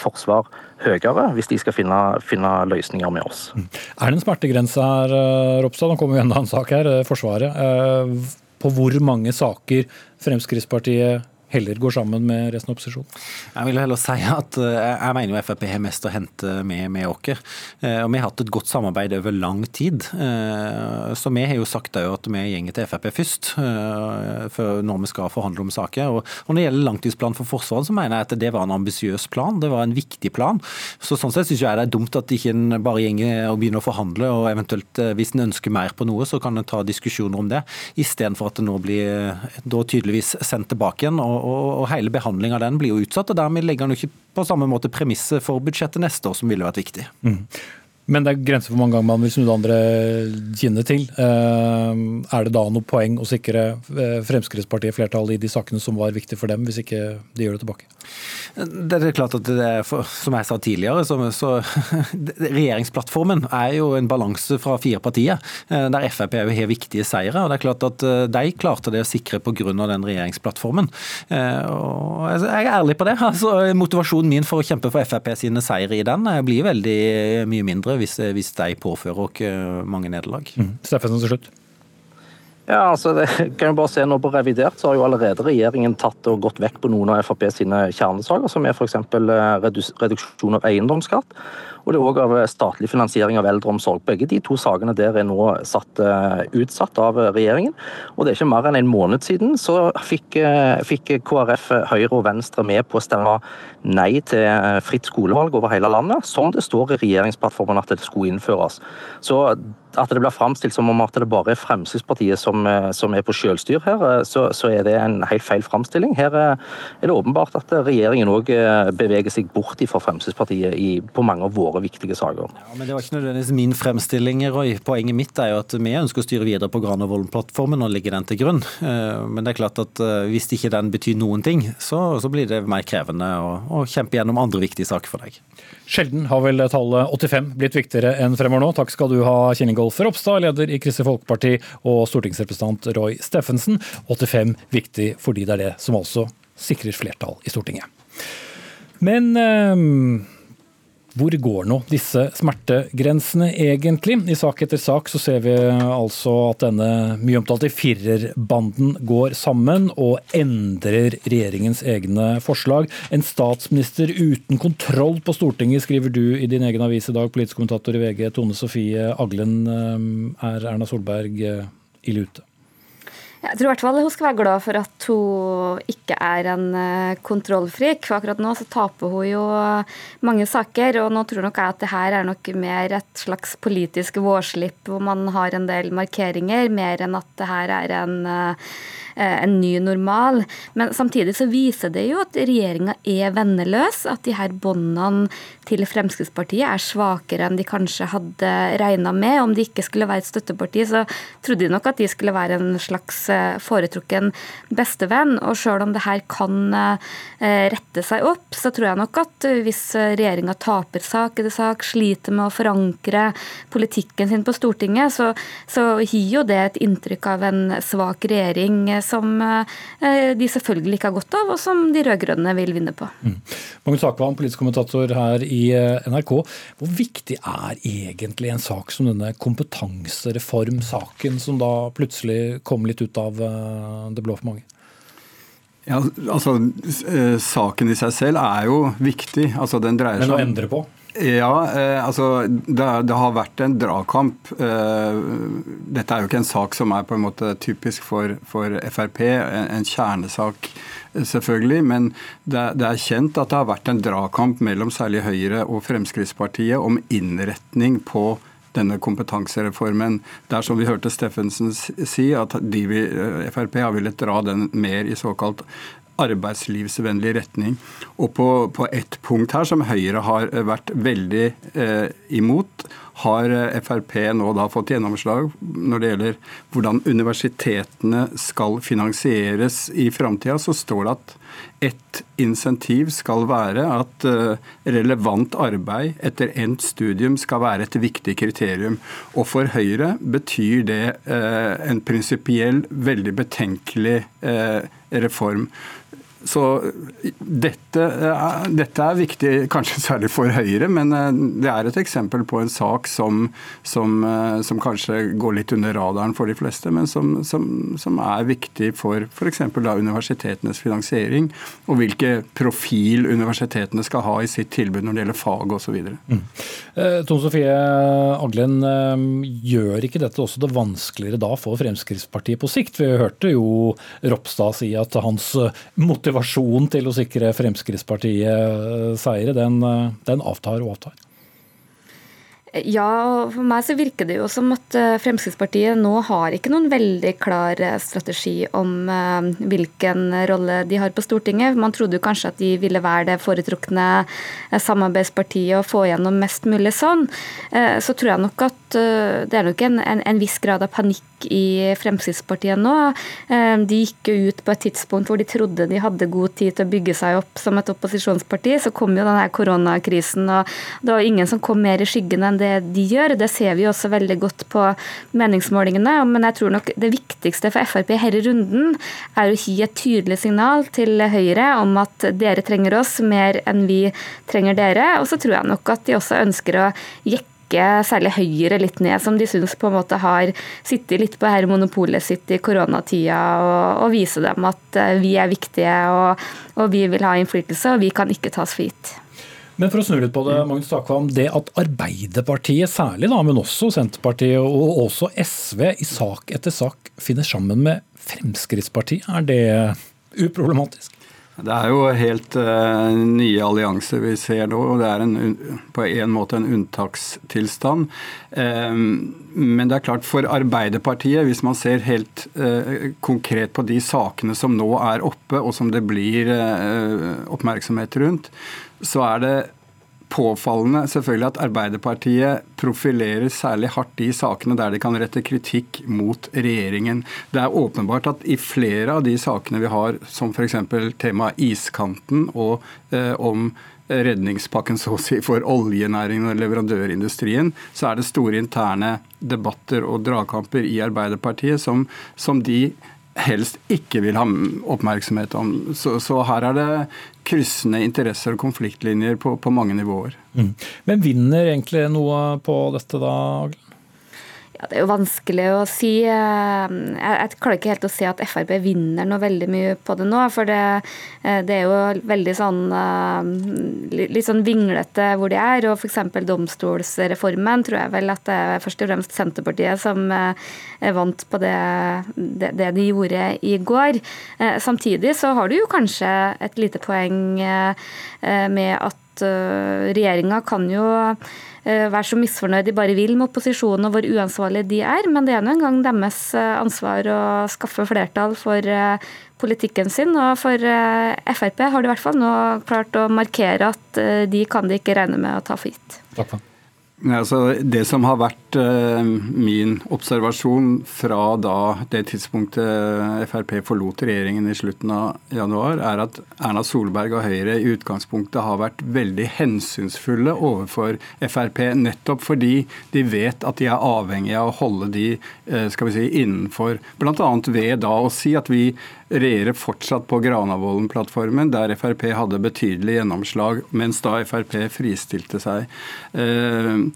forsvar høyere hvis de skal finne, finne løsninger med oss. Mm. Er det en smertegrense her, eh, Ropstad? Nå kommer jo enda en sak her, eh, Forsvaret. Eh, på hvor mange saker Fremskrittspartiet heller går sammen med resten av opposisjonen? Jeg vil heller si at eh, jeg mener jo Frp har mest å hente med, med oss. Eh, og vi har hatt et godt samarbeid over lang tid. Eh, så vi har jo sagt at vi gjenger til Frp først, når vi skal forhandle om saker. Og når det gjelder langtidsplanen for Forsvaret, så mener jeg at det var en ambisiøs plan. Det var en viktig plan. Så sånn sett syns jeg det er dumt at ikke en bare gjenger og begynner å forhandle, og eventuelt hvis en ønsker mer på noe, så kan en ta diskusjoner om det, istedenfor at det nå blir da tydeligvis sendt tilbake igjen. og og, og hele behandlinga av den blir jo utsatt. og Dermed legger han jo ikke på samme måte premisset for budsjettet neste år, som ville vært viktig. Mm. Men det er grenser for hvor mange ganger man vil snu det andre kinnet til. Eh, er det da noe poeng å sikre eh, Fremskrittspartiet flertall i de sakene som var viktige for dem, hvis ikke de gjør det tilbake? Det er klart at det er, Som jeg sa tidligere, så, så regjeringsplattformen er jo en balanse fra fire partier, eh, der Frp har viktige seire. og det er klart at De klarte det å sikre pga. den regjeringsplattformen. Og jeg er ærlig på det. altså Motivasjonen min for å kjempe for Frp sine seire i den blir veldig mye mindre hvis, hvis de påfører oss mange nederlag. Mm. Steffensen til slutt. Ja, altså det kan jo bare se nå På revidert så har jo allerede regjeringen tatt og gått vekk på noen av Frp sine kjernesaker, som er f.eks. Eh, reduksjon av eiendomsskatt og det er òg av statlig finansiering av eldreomsorg. Begge de to sakene der er nå satt uh, utsatt av regjeringen. Og det er ikke mer enn en måned siden så fikk, fikk KrF, Høyre og Venstre med på å stemme nei til fritt skolevalg over hele landet, som det står i regjeringsplattformen at det skulle innføres. Så at det blir framstilt som om at det bare er Fremskrittspartiet som, som er på selvstyr her, så, så, er det en helt feil framstilling. Her er det åpenbart at regjeringen òg beveger seg bort fra Fremskrittspartiet i, på mange av våre viktige saker. Ja, men Det var ikke nødvendigvis min fremstilling, Roy. Poenget mitt er jo at vi ønsker å styre videre på Granavolden-plattformen og legge den til grunn. Eh, men det er klart at eh, hvis ikke den betyr noen ting, så, så blir det mer krevende å, å kjempe gjennom andre viktige saker for deg. Sjelden har vel tallet 85 blitt viktigere enn fremover nå. Takk skal du ha, Kjell Ropstad, leder i Kristelig Folkeparti, og stortingsrepresentant Roy Steffensen. 85 viktig fordi det er det som altså sikrer flertall i Stortinget. Men øh, hvor går nå disse smertegrensene egentlig? I sak etter sak så ser vi altså at denne mye omtalte firerbanden går sammen og endrer regjeringens egne forslag. En statsminister uten kontroll på Stortinget, skriver du i din egen avis i dag, politisk kommentator i VG, Tone Sofie Aglen. Er Erna Solberg eh, ille ute? Jeg tror i hvert fall hun skal være glad for at hun ikke er en eh, kontrollfrik. For akkurat nå så taper hun jo mange saker, og nå tror nok jeg at det her er nok mer et slags politisk vårslipp hvor man har en del markeringer, mer enn at det her er en Eh, en ny normal. Men samtidig så viser det jo at regjeringa er venneløs. At de her båndene til Fremskrittspartiet er svakere enn de kanskje hadde regna med. Om de ikke skulle være et støtteparti, så trodde de nok at de skulle være en slags eh, foretrukken bestevenn. Og sjøl om det her kan eh, rette seg opp, så tror jeg nok at hvis regjeringa taper sak etter sak, sliter med å forankre politikken sin på Stortinget, så, så gir jo det et inntrykk av en svak regjering som eh, de selvfølgelig ikke har godt av, og som de rød-grønne vil vinne på. Mm. Magnus Akvam, politisk kommentator her i eh, NRK. Hvor viktig er egentlig en sak som denne kompetansereformsaken, som da plutselig kom litt ut av eh, det blå for mange? Ja, altså Saken i seg selv er jo viktig. Altså, den dreier seg Men å endre på? Ja, eh, altså det, det, har vært en dragkamp. Eh, dette er jo ikke en sak som er på en måte typisk for, for Frp, en, en, kjernesak selvfølgelig. Men det, det, er kjent at det har vært en dragkamp mellom særlig Høyre og Fremskrittspartiet om innretning på denne kompetansereformen. Det er som vi hørte Steffensen si, at de vil, eh, Frp har villet dra den mer i såkalt arbeidslivsvennlig retning. Og på, på ett punkt her som Høyre har vært veldig eh, imot, har eh, Frp nå da fått gjennomslag når det gjelder hvordan universitetene skal finansieres i framtida. Så står det at et insentiv skal være at eh, relevant arbeid etter endt studium skal være et viktig kriterium. Og for Høyre betyr det eh, en prinsipiell, veldig betenkelig reform. Så dette, dette, er viktig, kanskje særlig for Høyre, men eh, det er et eksempel på en sak som, som, eh, som kanskje går litt under radaren for de fleste, men som, som er viktig for f.eks. universitetenes finansiering, og hvilke profil universitetene skal ha i sitt tilbud når det gjelder fag osv. Mm. Eh, Tone Sofie Aglen, gjør ikke dette også det vanskeligere da for Fremskrittspartiet på sikt? Vi hørte jo Ropstad si at hans motivasjon motivasjonen til å sikre Fremskrittspartiet seire, den, eh, den avtar og avtar. Ja, for meg så virker det jo som at eh, Fremskrittspartiet nå har ikke noen veldig klar strategi om hvilken rolle de har på Stortinget. Man trodde jo kanskje at de ville være det foretrukne samarbeidspartiet og få gjennom mest mulig sånn. Så tror jeg nok at det er nok en, en, en viss grad av panikk i Fremskrittspartiet nå. Eh, de gikk jo ut på et tidspunkt hvor de trodde de hadde god tid til å bygge seg opp som et opposisjonsparti. Så kom jo denne koronakrisen, og det var ingen som kom mer i skyggen enn det de gjør. Det ser vi også veldig godt på meningsmålingene. Men jeg tror nok det viktigste for Frp her i runden er å gi et tydelig signal til Høyre om at dere trenger oss mer enn vi trenger dere. Og så tror jeg nok at de også ønsker å jekke særlig Høyre litt ned, som de syns på en måte har sittet litt på her monopolet sitt i koronatida, og, og vise dem at eh, vi er viktige og, og vi vil ha innflytelse, og vi kan ikke tas for gitt. Men for å snu litt på det, Magnus Takvam, det at Arbeiderpartiet særlig, da, men også Senterpartiet og også SV i sak etter sak finner sammen med Fremskrittspartiet, er det uproblematisk? Det er jo helt uh, nye allianser vi ser nå, og det er en, på en måte en unntakstilstand. Um, men det er klart for Arbeiderpartiet, hvis man ser helt uh, konkret på de sakene som nå er oppe, og som det blir uh, oppmerksomhet rundt, så er det påfallende selvfølgelig at Arbeiderpartiet profilerer særlig hardt de sakene der de kan rette kritikk mot regjeringen. Det er åpenbart at i flere av de sakene vi har, som f.eks. temaet iskanten og eh, om redningspakken så å si for oljenæringen og leverandørindustrien, så er det store interne debatter og dragkamper i Arbeiderpartiet som, som de helst ikke vil ha oppmerksomhet om. Så, så her er det kryssende interesser og konfliktlinjer på, på mange nivåer. Mm. Men vinner egentlig noe på dette da, Aglen? Ja, Det er jo vanskelig å si. Eh, jeg, jeg klarer ikke helt å se at Frp vinner noe veldig mye på det nå. For det, eh, det er jo veldig sånn eh, litt sånn vinglete hvor de er. Og f.eks. domstolsreformen tror jeg vel at det er først og fremst Senterpartiet som vant på det, det, det de gjorde i går. Samtidig så har du jo kanskje et lite poeng med at regjeringa kan jo Eh, være så misfornøyd de bare vil med opposisjonen og hvor uansvarlige de er, men det er nå engang deres eh, ansvar å skaffe flertall for eh, politikken sin. Og for Frp har de i hvert fall nå klart å markere at de kan de ikke regne med å ta for gitt. Takk for. Altså, det som har vært uh, min observasjon fra da det tidspunktet Frp forlot regjeringen i slutten av januar, er at Erna Solberg og Høyre i utgangspunktet har vært veldig hensynsfulle overfor Frp, nettopp fordi de vet at de er avhengige av å holde de uh, skal vi si, innenfor, bl.a. ved da å si at vi regjerer fortsatt på Granavolden-plattformen, der Frp hadde betydelig gjennomslag, mens da Frp fristilte seg. Uh,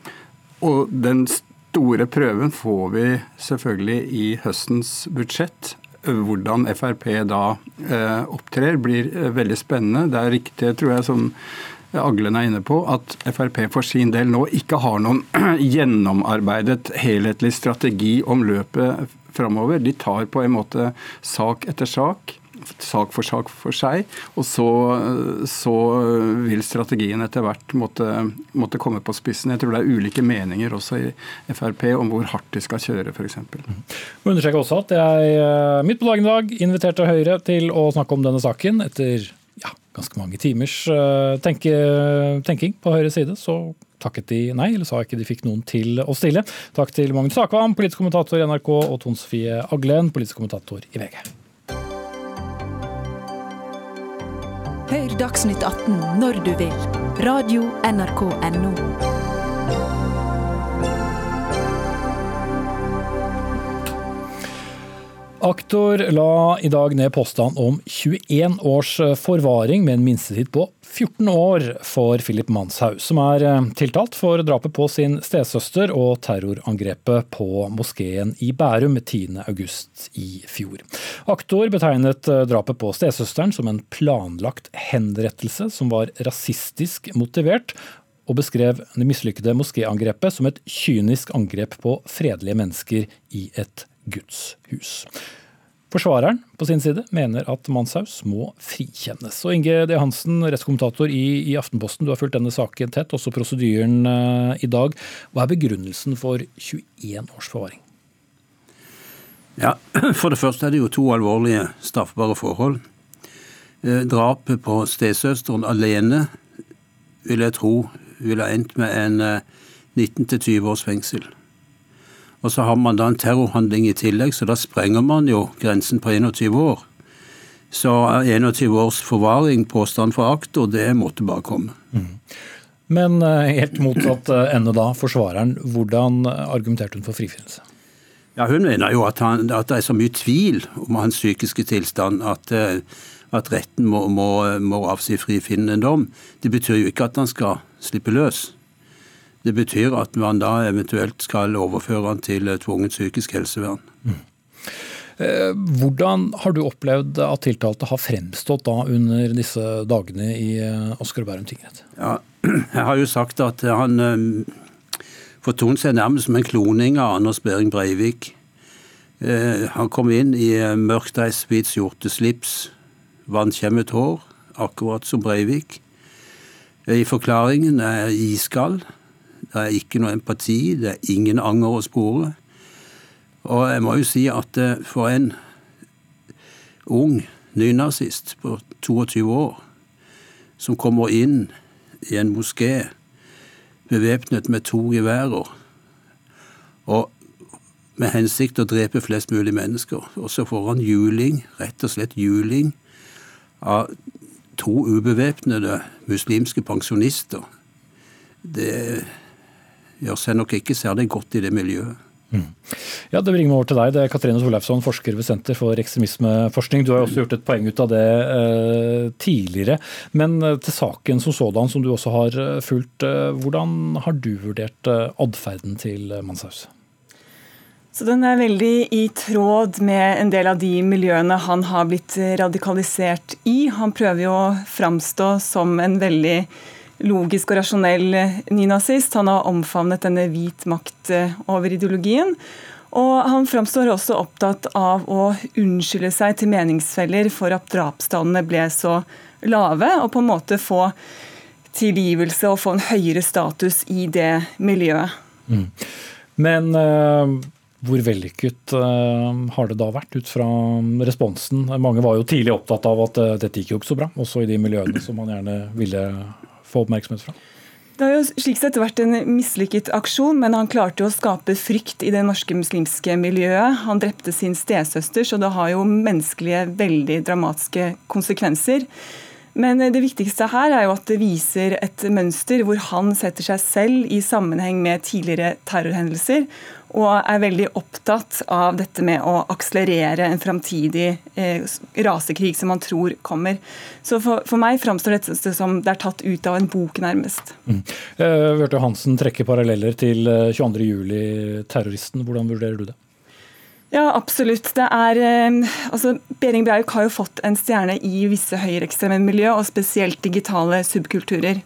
og den store prøven får vi selvfølgelig i høstens budsjett. Hvordan Frp da eh, opptrer blir eh, veldig spennende. Det er riktig, tror jeg, som Aglen er inne på, at Frp for sin del nå ikke har noen gjennomarbeidet helhetlig strategi om løpet framover. De tar på en måte sak etter sak sak for sak for seg. Og så, så vil strategien etter hvert måtte, måtte, komme på spissen. Jeg tror det er ulike meninger også i Frp om hvor hardt de skal kjøre, f.eks. Må understreke også at jeg eh, midt på dagen i dag inviterte Høyre til å snakke om denne saken. Etter ganske mange timers eh, tenking på Høyres side, så takket de nei, eller sa ikke de fikk noen til å stille. Takk til Magnus Akvam, politisk kommentator i NRK, og Tone Sofie Aglen, politisk kommentator i VG. Hør Dagsnytt 18 når du vil. Radio NRK Radio.nrk.no. Aktor la i dag ned påstand om 21 års forvaring med en minstetid på 14 år for Philip Manshaug, som er eh, tiltalt for drapet på sin stesøster og terrorangrepet på moskeen i Bærum 10.8 i fjor. Aktor betegnet eh, drapet på stesøsteren som en planlagt henrettelse som var rasistisk motivert, og beskrev det mislykkede moskéangrepet som et kynisk angrep på fredelige mennesker i et gudshus. Forsvareren på sin side mener at Manshaus må frikjennes. Og Inge D. Hansen, rettskommentator i, i, Aftenposten, du har fulgt denne saken tett, også prosedyren uh, i dag. Hva er begrunnelsen for 21 års forvaring? Ja, For det første er det jo to alvorlige straffbare forhold. Eh, drapet på stesøsteren alene vil jeg tro ville endt med en eh, 19-20 års fengsel. Og så har man da en terrorhandling i tillegg, så da sprenger man jo grensen på 21 år. Så 21 års forvaring, påstand for akt, og det måtte bare komme. Mm. Men eh, helt motsatt eh, ende da, forsvareren. Hvordan argumenterte hun for frifinnelse? Ja, Hun mener jo at, han, at, det er så mye tvil om hans psykiske tilstand at, eh, at retten må, må, må avsi frifinnende dom. Det betyr jo ikke at han skal slippe løs. Det betyr at man da eventuelt skal overføre han til tvungent psykisk helsevern. Mm. Hvordan har du opplevd at tiltalte har fremstått da under disse dagene i Asker og Bærum tingrett? Ja, jeg har jo sagt at han eh, fortonet seg nærmest som en kloning av Anders Behring Breivik. Han kom inn i mørkdeis, hvit skjorte, slips, vannkjemmet hår, akkurat som Breivik. I forklaringen er iskald. Det er ikke noe empati, det er ingen anger å spore. Og jeg må jo si at eh, for en ung nynazist på 22 år som kommer inn i en moské bevæpnet med to geværer og med hensikt å drepe flest mulig mennesker. Og så får han juling, rett og slett juling, av to ubevæpnede muslimske pensjonister. Det gjør seg nok ikke særlig godt i det miljøet. Mm. Ja, Det bringer meg over til deg. Det er Katrine Solleifsson, forsker ved Senter for ekstremismeforskning. Du har også gjort et poeng ut av det eh, tidligere. Men eh, til saken som sådan, som du også har eh, fulgt, eh, hvordan har du vurdert eh, atferden til Manshaus? Så Den er veldig i tråd med en del av de miljøene han har blitt radikalisert i. Han prøver jo å framstå som en veldig logisk og rasjonell nynazist. Han har omfavnet denne hvit makt eh, over ideologien. Og han framstår også opptatt av å unnskylde seg til meningsfeller for at drapstallene ble så lave, og på en måte få tilgivelse og få en høyere status i det miljøet. Mm. Men uh, hvor vellykket har det da vært ut fra responsen? Mange var jo tidlig opptatt av at dette gikk jo ikke så bra, også i de miljøene som man gjerne ville få oppmerksomhet fra? Det har jo slik sett vært en mislykket aksjon, men han klarte jo å skape frykt i det norske muslimske miljøet. Han drepte sin stesøster, så det har jo menneskelige, veldig dramatiske konsekvenser. Men det viktigste her er jo at det viser et mønster hvor han setter seg selv i sammenheng med tidligere terrorhendelser, og er veldig opptatt av dette med å akselerere en framtidig eh, rasekrig som man tror kommer. Så for, for meg framstår dette som det er tatt ut av en bok, nærmest. Mm. Eh, hørte Hansen trekke paralleller til 22.07-terroristen. Eh, Hvordan vurderer du det? Ja, absolutt. Det er, altså, Behring Breivik har jo fått en stjerne i visse høyreekstreme miljø, og spesielt digitale subkulturer.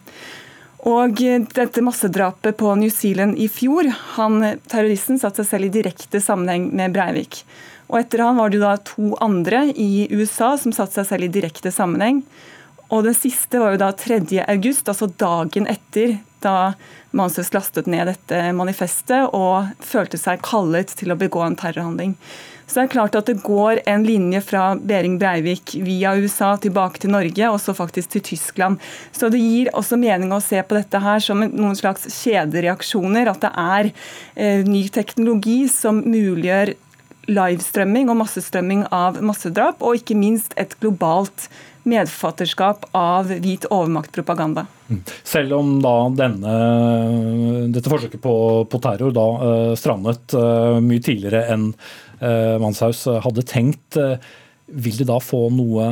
Og dette massedrapet på New Zealand i fjor, han, terroristen satte seg selv i direkte sammenheng med Breivik. Og etter han var det jo da to andre i USA som satte seg selv i direkte sammenheng. Og den siste var jo da 3. august, altså dagen etter da Manshaus lastet ned dette manifestet og følte seg kallet til å begå en terrorhandling. Så det er klart at det går en linje fra Behring Breivik via USA tilbake til Norge, og så faktisk til Tyskland. Så det gir også mening å se på dette her som noen slags kjedereaksjoner. At det er eh, ny teknologi som muliggjør livestrømming og massestrømming av massedrap, og ikke minst et globalt medforfatterskap av hvit overmaktpropaganda. Mm. Selv om da denne, dette forsøket på, på terror da uh, strandet uh, mye tidligere enn Manshaus hadde tenkt, vil det da få noe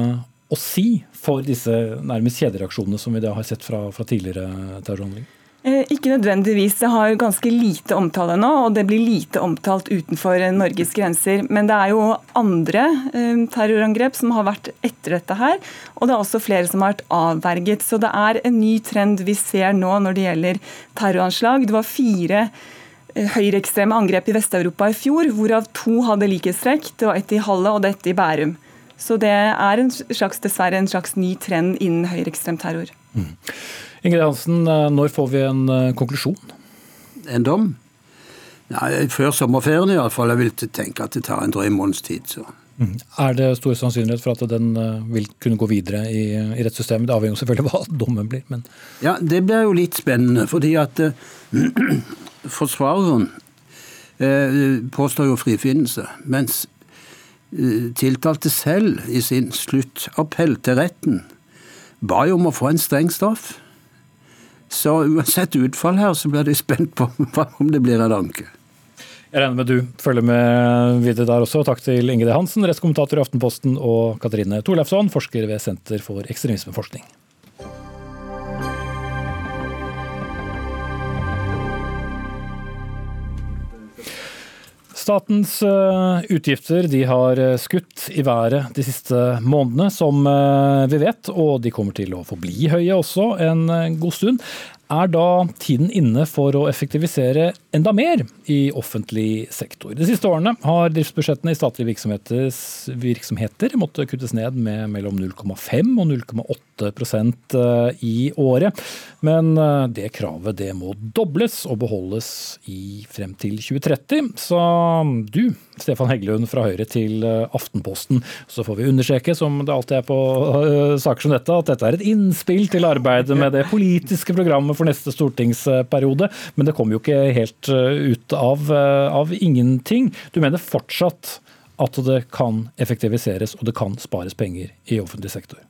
å si for disse nærmest kjedereaksjonene som vi da har sett fra, fra tidligere terrorhandlinger? Eh, ikke nødvendigvis. Det har ganske lite omtale nå, og det blir lite omtalt utenfor Norges grenser. Men det er jo andre eh, terrorangrep som har vært etter dette her, og det er også flere som har vært avverget. Så det er en ny trend vi ser nå når det gjelder terroranslag. Det var fire eh, høyreekstreme angrep i Vest-Europa i fjor, hvorav to hadde likhetstrekk. Det var ett i Halle og dette i Bærum. Så det er en slags, dessverre en slags ny trend innen høyreekstrem terror. Mm. Ingrid Hansen, eh, når får vi en eh, konklusjon? En dom? Nei, Før sommerferien iallfall. Jeg vil tenke at det tar en drøy måneds tid. så. Mm. Er det stor sannsynlighet for at den eh, vil kunne gå videre i, i rettssystemet? Det avhenger selvfølgelig selvfølgelig hva dommen blir. Men... Ja, Det blir jo litt spennende, fordi at uh, forsvareren uh, påstår jo frifinnelse. Mens uh, tiltalte selv i sin sluttappell til retten ba jo om å få en streng straff. Så uansett utfall her, så blir de spent på om det blir en anke. Jeg regner med du følger med videre der også. Takk til Ingrid Hansen, rettskommentator i Aftenposten, og Katrine Torleifsson, forsker ved Senter for ekstremismeforskning. Statens eh, utgifter har eh, skutt i været de siste månedene, som eh, vi vet, og de kommer til å forbli høye også en god stund. Er da tiden inne for å effektivisere enda mer i offentlig sektor? De siste årene har driftsbudsjettene i statlige virksomheter måttet kuttes ned med mellom 0,5 og 0,8 i året. Men det kravet det må dobles og beholdes i frem til 2030. Så du, Stefan Heggelund fra Høyre til Aftenposten, så får vi understreke, som det alltid er på saker som dette, at dette er et innspill til arbeidet med det politiske programmet for neste stortingsperiode. Men det kommer jo ikke helt eh, ut av, eh, av ingenting. Du mener fortsatt at det kan effektiviseres og det kan spares penger i offentlig sektor?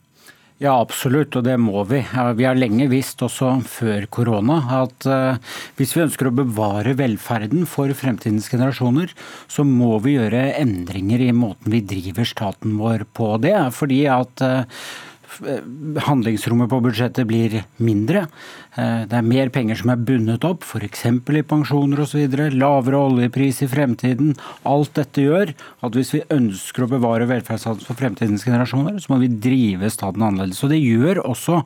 Ja, absolutt, og det må vi. Vi har lenge visst, også før korona, at eh, hvis vi ønsker å bevare velferden for fremtidens generasjoner, så må vi gjøre endringer i måten vi driver staten vår på. Det er fordi at handlingsrommet på budsjettet blir mindre. Eh, det er mer penger som er bundet opp, f.eks. i pensjoner osv. Lavere oljepris i fremtiden. Alt dette gjør at hvis vi ønsker å bevare velferdsstaten for fremtidens generasjoner, så må vi drive staten annerledes. Og det gjør også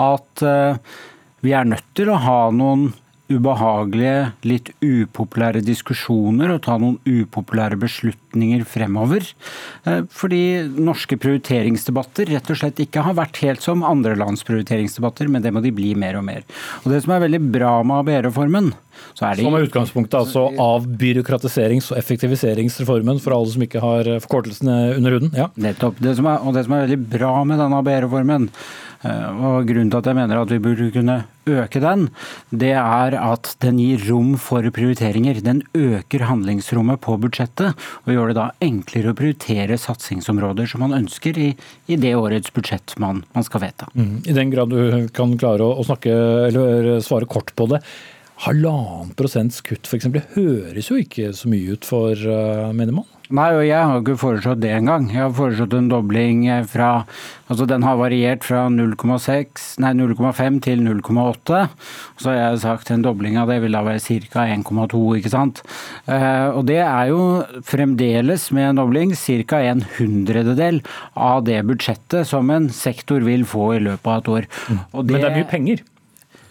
at eh, vi er nødt til å ha noen ubehagelige, litt upopulære diskusjoner og ta noen upopulære beslutninger fremover. Eh, fordi norske prioriteringsdebatter rett og slett ikke har vært helt som andre lands prioriteringsdebatter, men det må de bli mer og mer. Og Det som er veldig bra med ABE-reformen, så er det Som er utgangspunktet altså av byråkratiserings- og effektiviseringsreformen for alle som ikke har forkortelsene under huden? Ja. Nettopp. Det er, og det som er veldig bra med denne ABE-reformen, og Grunnen til at jeg mener at vi burde kunne øke den, det er at den gir rom for prioriteringer. Den øker handlingsrommet på budsjettet, og gjør det da enklere å prioritere satsingsområder som man ønsker i, i det årets budsjett man, man skal vedta. Mm. I den grad du kan klare å, snakke, eller svare kort på det. Halvannen prosents kutt f.eks. høres jo ikke så mye ut for, uh, mener man? Nei, og jeg har ikke foreslått det engang. Jeg har foreslått en dobling fra Altså den har variert fra 0,5 til 0,8. Så har jeg sagt en dobling av det vil da være ca. 1,2, ikke sant. Eh, og det er jo fremdeles med en dobling ca. en hundrededel av det budsjettet som en sektor vil få i løpet av et år. Det, Men det er mye penger,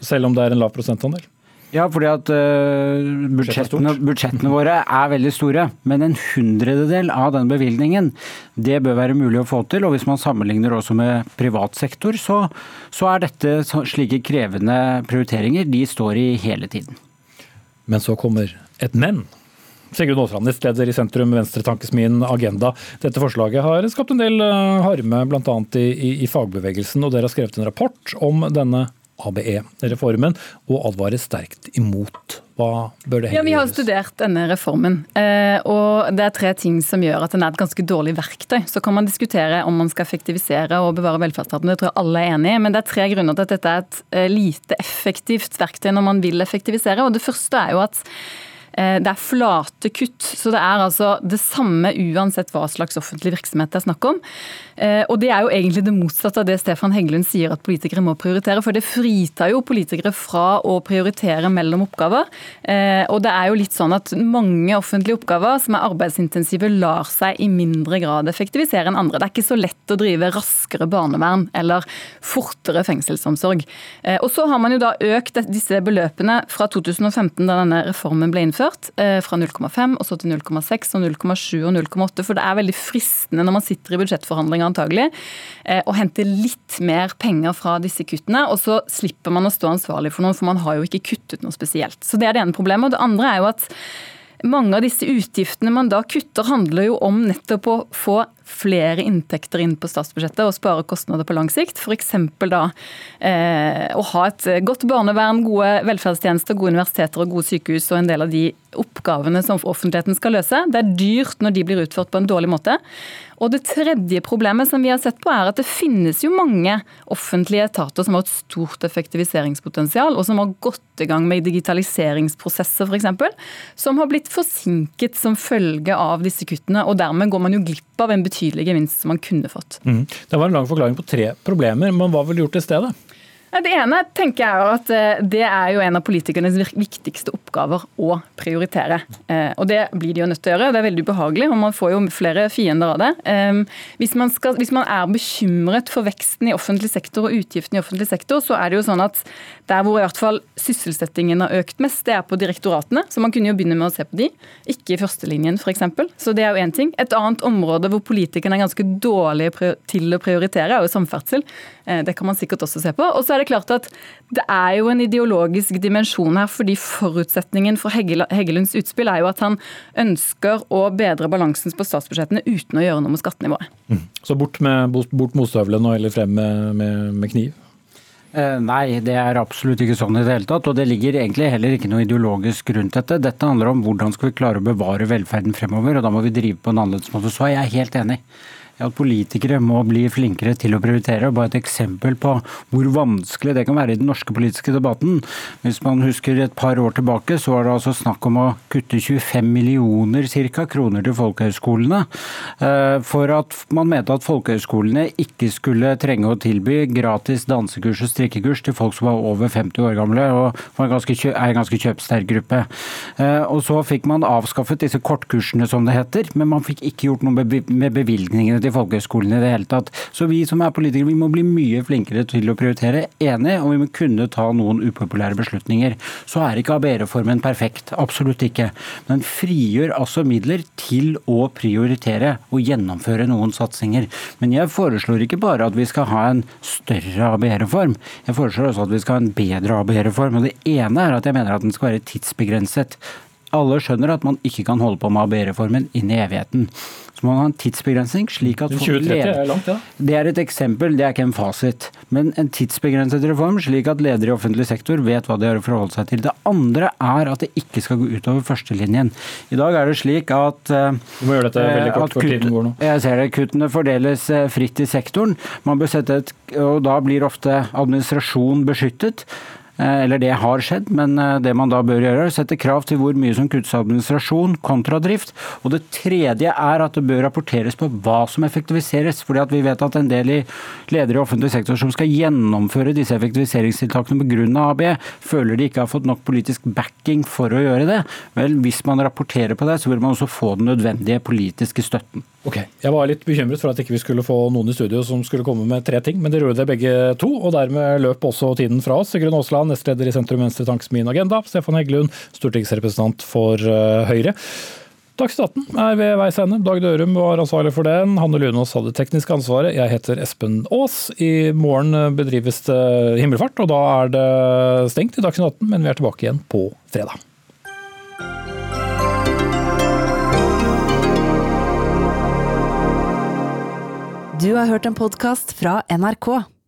selv om det er en lav prosentandel? Ja, fordi at uh, budsjettene, budsjettene, våre er veldig store. Men en hundrededel av den bevilgningen, det bør være mulig å få til. Og hvis man sammenligner også med privat sektor, så, så er dette slike krevende prioriteringer. De står i hele tiden. Men så kommer et men. Sigurd Aasland, nestleder i Sentrum Venstre-tankesmien Agenda. Dette forslaget har skapt en del eh, harme, bl.a. I, i, i fagbevegelsen. Og dere har skrevet en rapport om denne ABE-reformen, og advarer sterkt imot. Hva bør det heller ja, Vi har studert denne reformen, eh, og det er tre ting som gjør at den er et ganske dårlig verktøy. Så kan man diskutere om man skal effektivisere og bevare velferdsstaten, det tror jeg alle er enig i. Men det er tre grunner til at dette er et eh, lite effektivt verktøy når man vil effektivisere. Og det første er jo at det er flate kutt, så det er altså det samme uansett hva slags offentlig virksomhet det er snakk om. Eh, og det er jo egentlig det motsatte av det Stefan Heggelund sier at politikere må prioritere. For det fritar jo politikere fra å prioritere mellom oppgaver. Eh, og det er jo litt sånn at mange offentlige oppgaver som er arbeidsintensive, lar seg i mindre grad effektivisere enn andre. Det er ikke så lett å drive raskere barnevern eller fortere fengselsomsorg. Og så har man jo da økt disse beløpene fra 2015, da denne reformen ble innført innført, eh, fra 0,5 og så til 0,6 og 0,7 og 0,8. For det er veldig fristende når man sitter i budsjettforhandlinger antagelig, eh, å hente litt mer penger fra disse kuttene, og så slipper man å stå ansvarlig for noe, for man har jo ikke kuttet noe spesielt. Så det er det ene problemet. Og det andre er jo at mange av disse utgiftene man da kutter, handler jo om nettopp å få flere inntekter inn på statsbudsjettet og spare kostnader på lang sikt. F.eks. da eh, å ha et godt barnevern, gode velferdstjenester, gode universiteter og gode sykehus og en del av de oppgavene som offentligheten skal løse. Det er dyrt når de blir utført på en dårlig måte. Og det tredje problemet som vi har sett på er at det finnes jo mange offentlige etater som har et stort effektiviseringspotensial, og som har gått i gang med digitaliseringsprosesser f.eks., som har blitt forsinket som følge av disse kuttene. og Dermed går man jo glipp av en betydelig gevinst som man kunne fått. Mm. Det var en lang forklaring på tre problemer, men hva ville gjort i stedet? Det ene tenker jeg at eh, det er jo en av politikernes viktigste oppgaver å prioritere. Eh, og det blir de jo nødt til å gjøre. Det er veldig ubehagelig, og man får jo flere fiender av det. Ehm, hvis man, skal, hvis man er bekymret for veksten i offentlig sektor og utgiftene i offentlig sektor, så er det jo sånn at der hvor i hvert fall sysselsettingen har økt mest, det er på direktoratene. Så man kunne jo begynne med å se på de, ikke i førstelinjen f.eks. Så det er jo én ting. Et annet område hvor politikerne er ganske dårlige til å prioritere, er jo samferdsel. Eh, det kan man sikkert også se på. Og så er det klart at det er jo en ideologisk dimensjon her, fordi forutsetningen for Heggelunds utspill er jo at han ønsker å bedre balansen på statsbudsjettene uten å gjøre noe med skattenivået. Mm. Så bort med bort motstøvlene og heller frem med, med, med kniv? Eh, nei, det er absolutt ikke sånn i det hele tatt. Og det ligger egentlig heller ikke noe ideologisk rundt dette. Dette handler om hvordan skal vi klare å bevare velferden fremover, og da må vi drive på en annerledes måte. Så er jeg helt enig at politikere må bli flinkere til å prioritere. og Bare et eksempel på hvor vanskelig det kan være i den norske politiske debatten. Hvis man husker et par år tilbake, så var det altså snakk om å kutte 25 millioner cirka, kroner til folkehøyskolene. Eh, for at man mente at folkehøyskolene ikke skulle trenge å tilby gratis dansekurs og strikkekurs til folk som var over 50 år gamle og var en ganske, er en ganske kjøpsterk gruppe. Eh, og så fikk man avskaffet disse kortkursene, som det heter, men man fikk ikke gjort noe med bevilgningene til til folkehøyskolene i det hele tatt. Så vi som er politikere, vi må bli mye flinkere til å prioritere. Enig, og vi må kunne ta noen upopulære beslutninger. Så er ikke ABE-reformen perfekt. Absolutt ikke. Men frigjør altså midler til å prioritere og gjennomføre noen satsinger. Men jeg foreslår ikke bare at vi skal ha en større ABE-reform. Jeg foreslår også at vi skal ha en bedre ABE-reform. Og det ene er at jeg mener at den skal være tidsbegrenset. Alle skjønner at man ikke kan holde på med ABE-reformen inn i evigheten. Så man ha en tidsbegrensning. slik at 2030 er langt, ja. Det er et eksempel, det er ikke en fasit. Men en tidsbegrenset reform, slik at ledere i offentlig sektor vet hva de har å forholde seg til. Det andre er at det ikke skal gå utover førstelinjen. I dag er det slik at eh, Du må gjøre dette veldig kort, for tiden går nå. Jeg ser det. Kuttene fordeles eh, fritt i sektoren. Man bør sette et, og da blir ofte administrasjon beskyttet. Eh, eller det har skjedd, men eh, det man da bør gjøre, er å sette krav til hvor mye som kuttes administrasjon kontra drift. Og det tredje er at det bør rapporteres på hva som effektiviseres. fordi at vi vet at en del ledere i offentlig sektor som skal gjennomføre disse effektiviseringstiltakene pga. AB, føler de ikke har fått nok politisk backing for å gjøre det. Vel, hvis man rapporterer på det, så vil man også få den nødvendige politiske støtten. Ok, Jeg var litt bekymret for at ikke vi skulle få noen i studio som skulle komme med tre ting, men dere gjorde det begge to, og dermed løp også tiden fra oss. Sigrun Aasland, nestleder i Sentrum Venstre Tanks Min Agenda. Stefan Heggelund, stortingsrepresentant for uh, Høyre. Dagsnytt 18 er ved veis ende. Dag Dørum var ansvarlig for den. Hanne Lunås hadde teknisk ansvaret. Jeg heter Espen Aas. I morgen bedrives det himmelfart, og da er det stengt i Dagsnytt 18, men vi er tilbake igjen på fredag. Du har hørt en podkast fra NRK.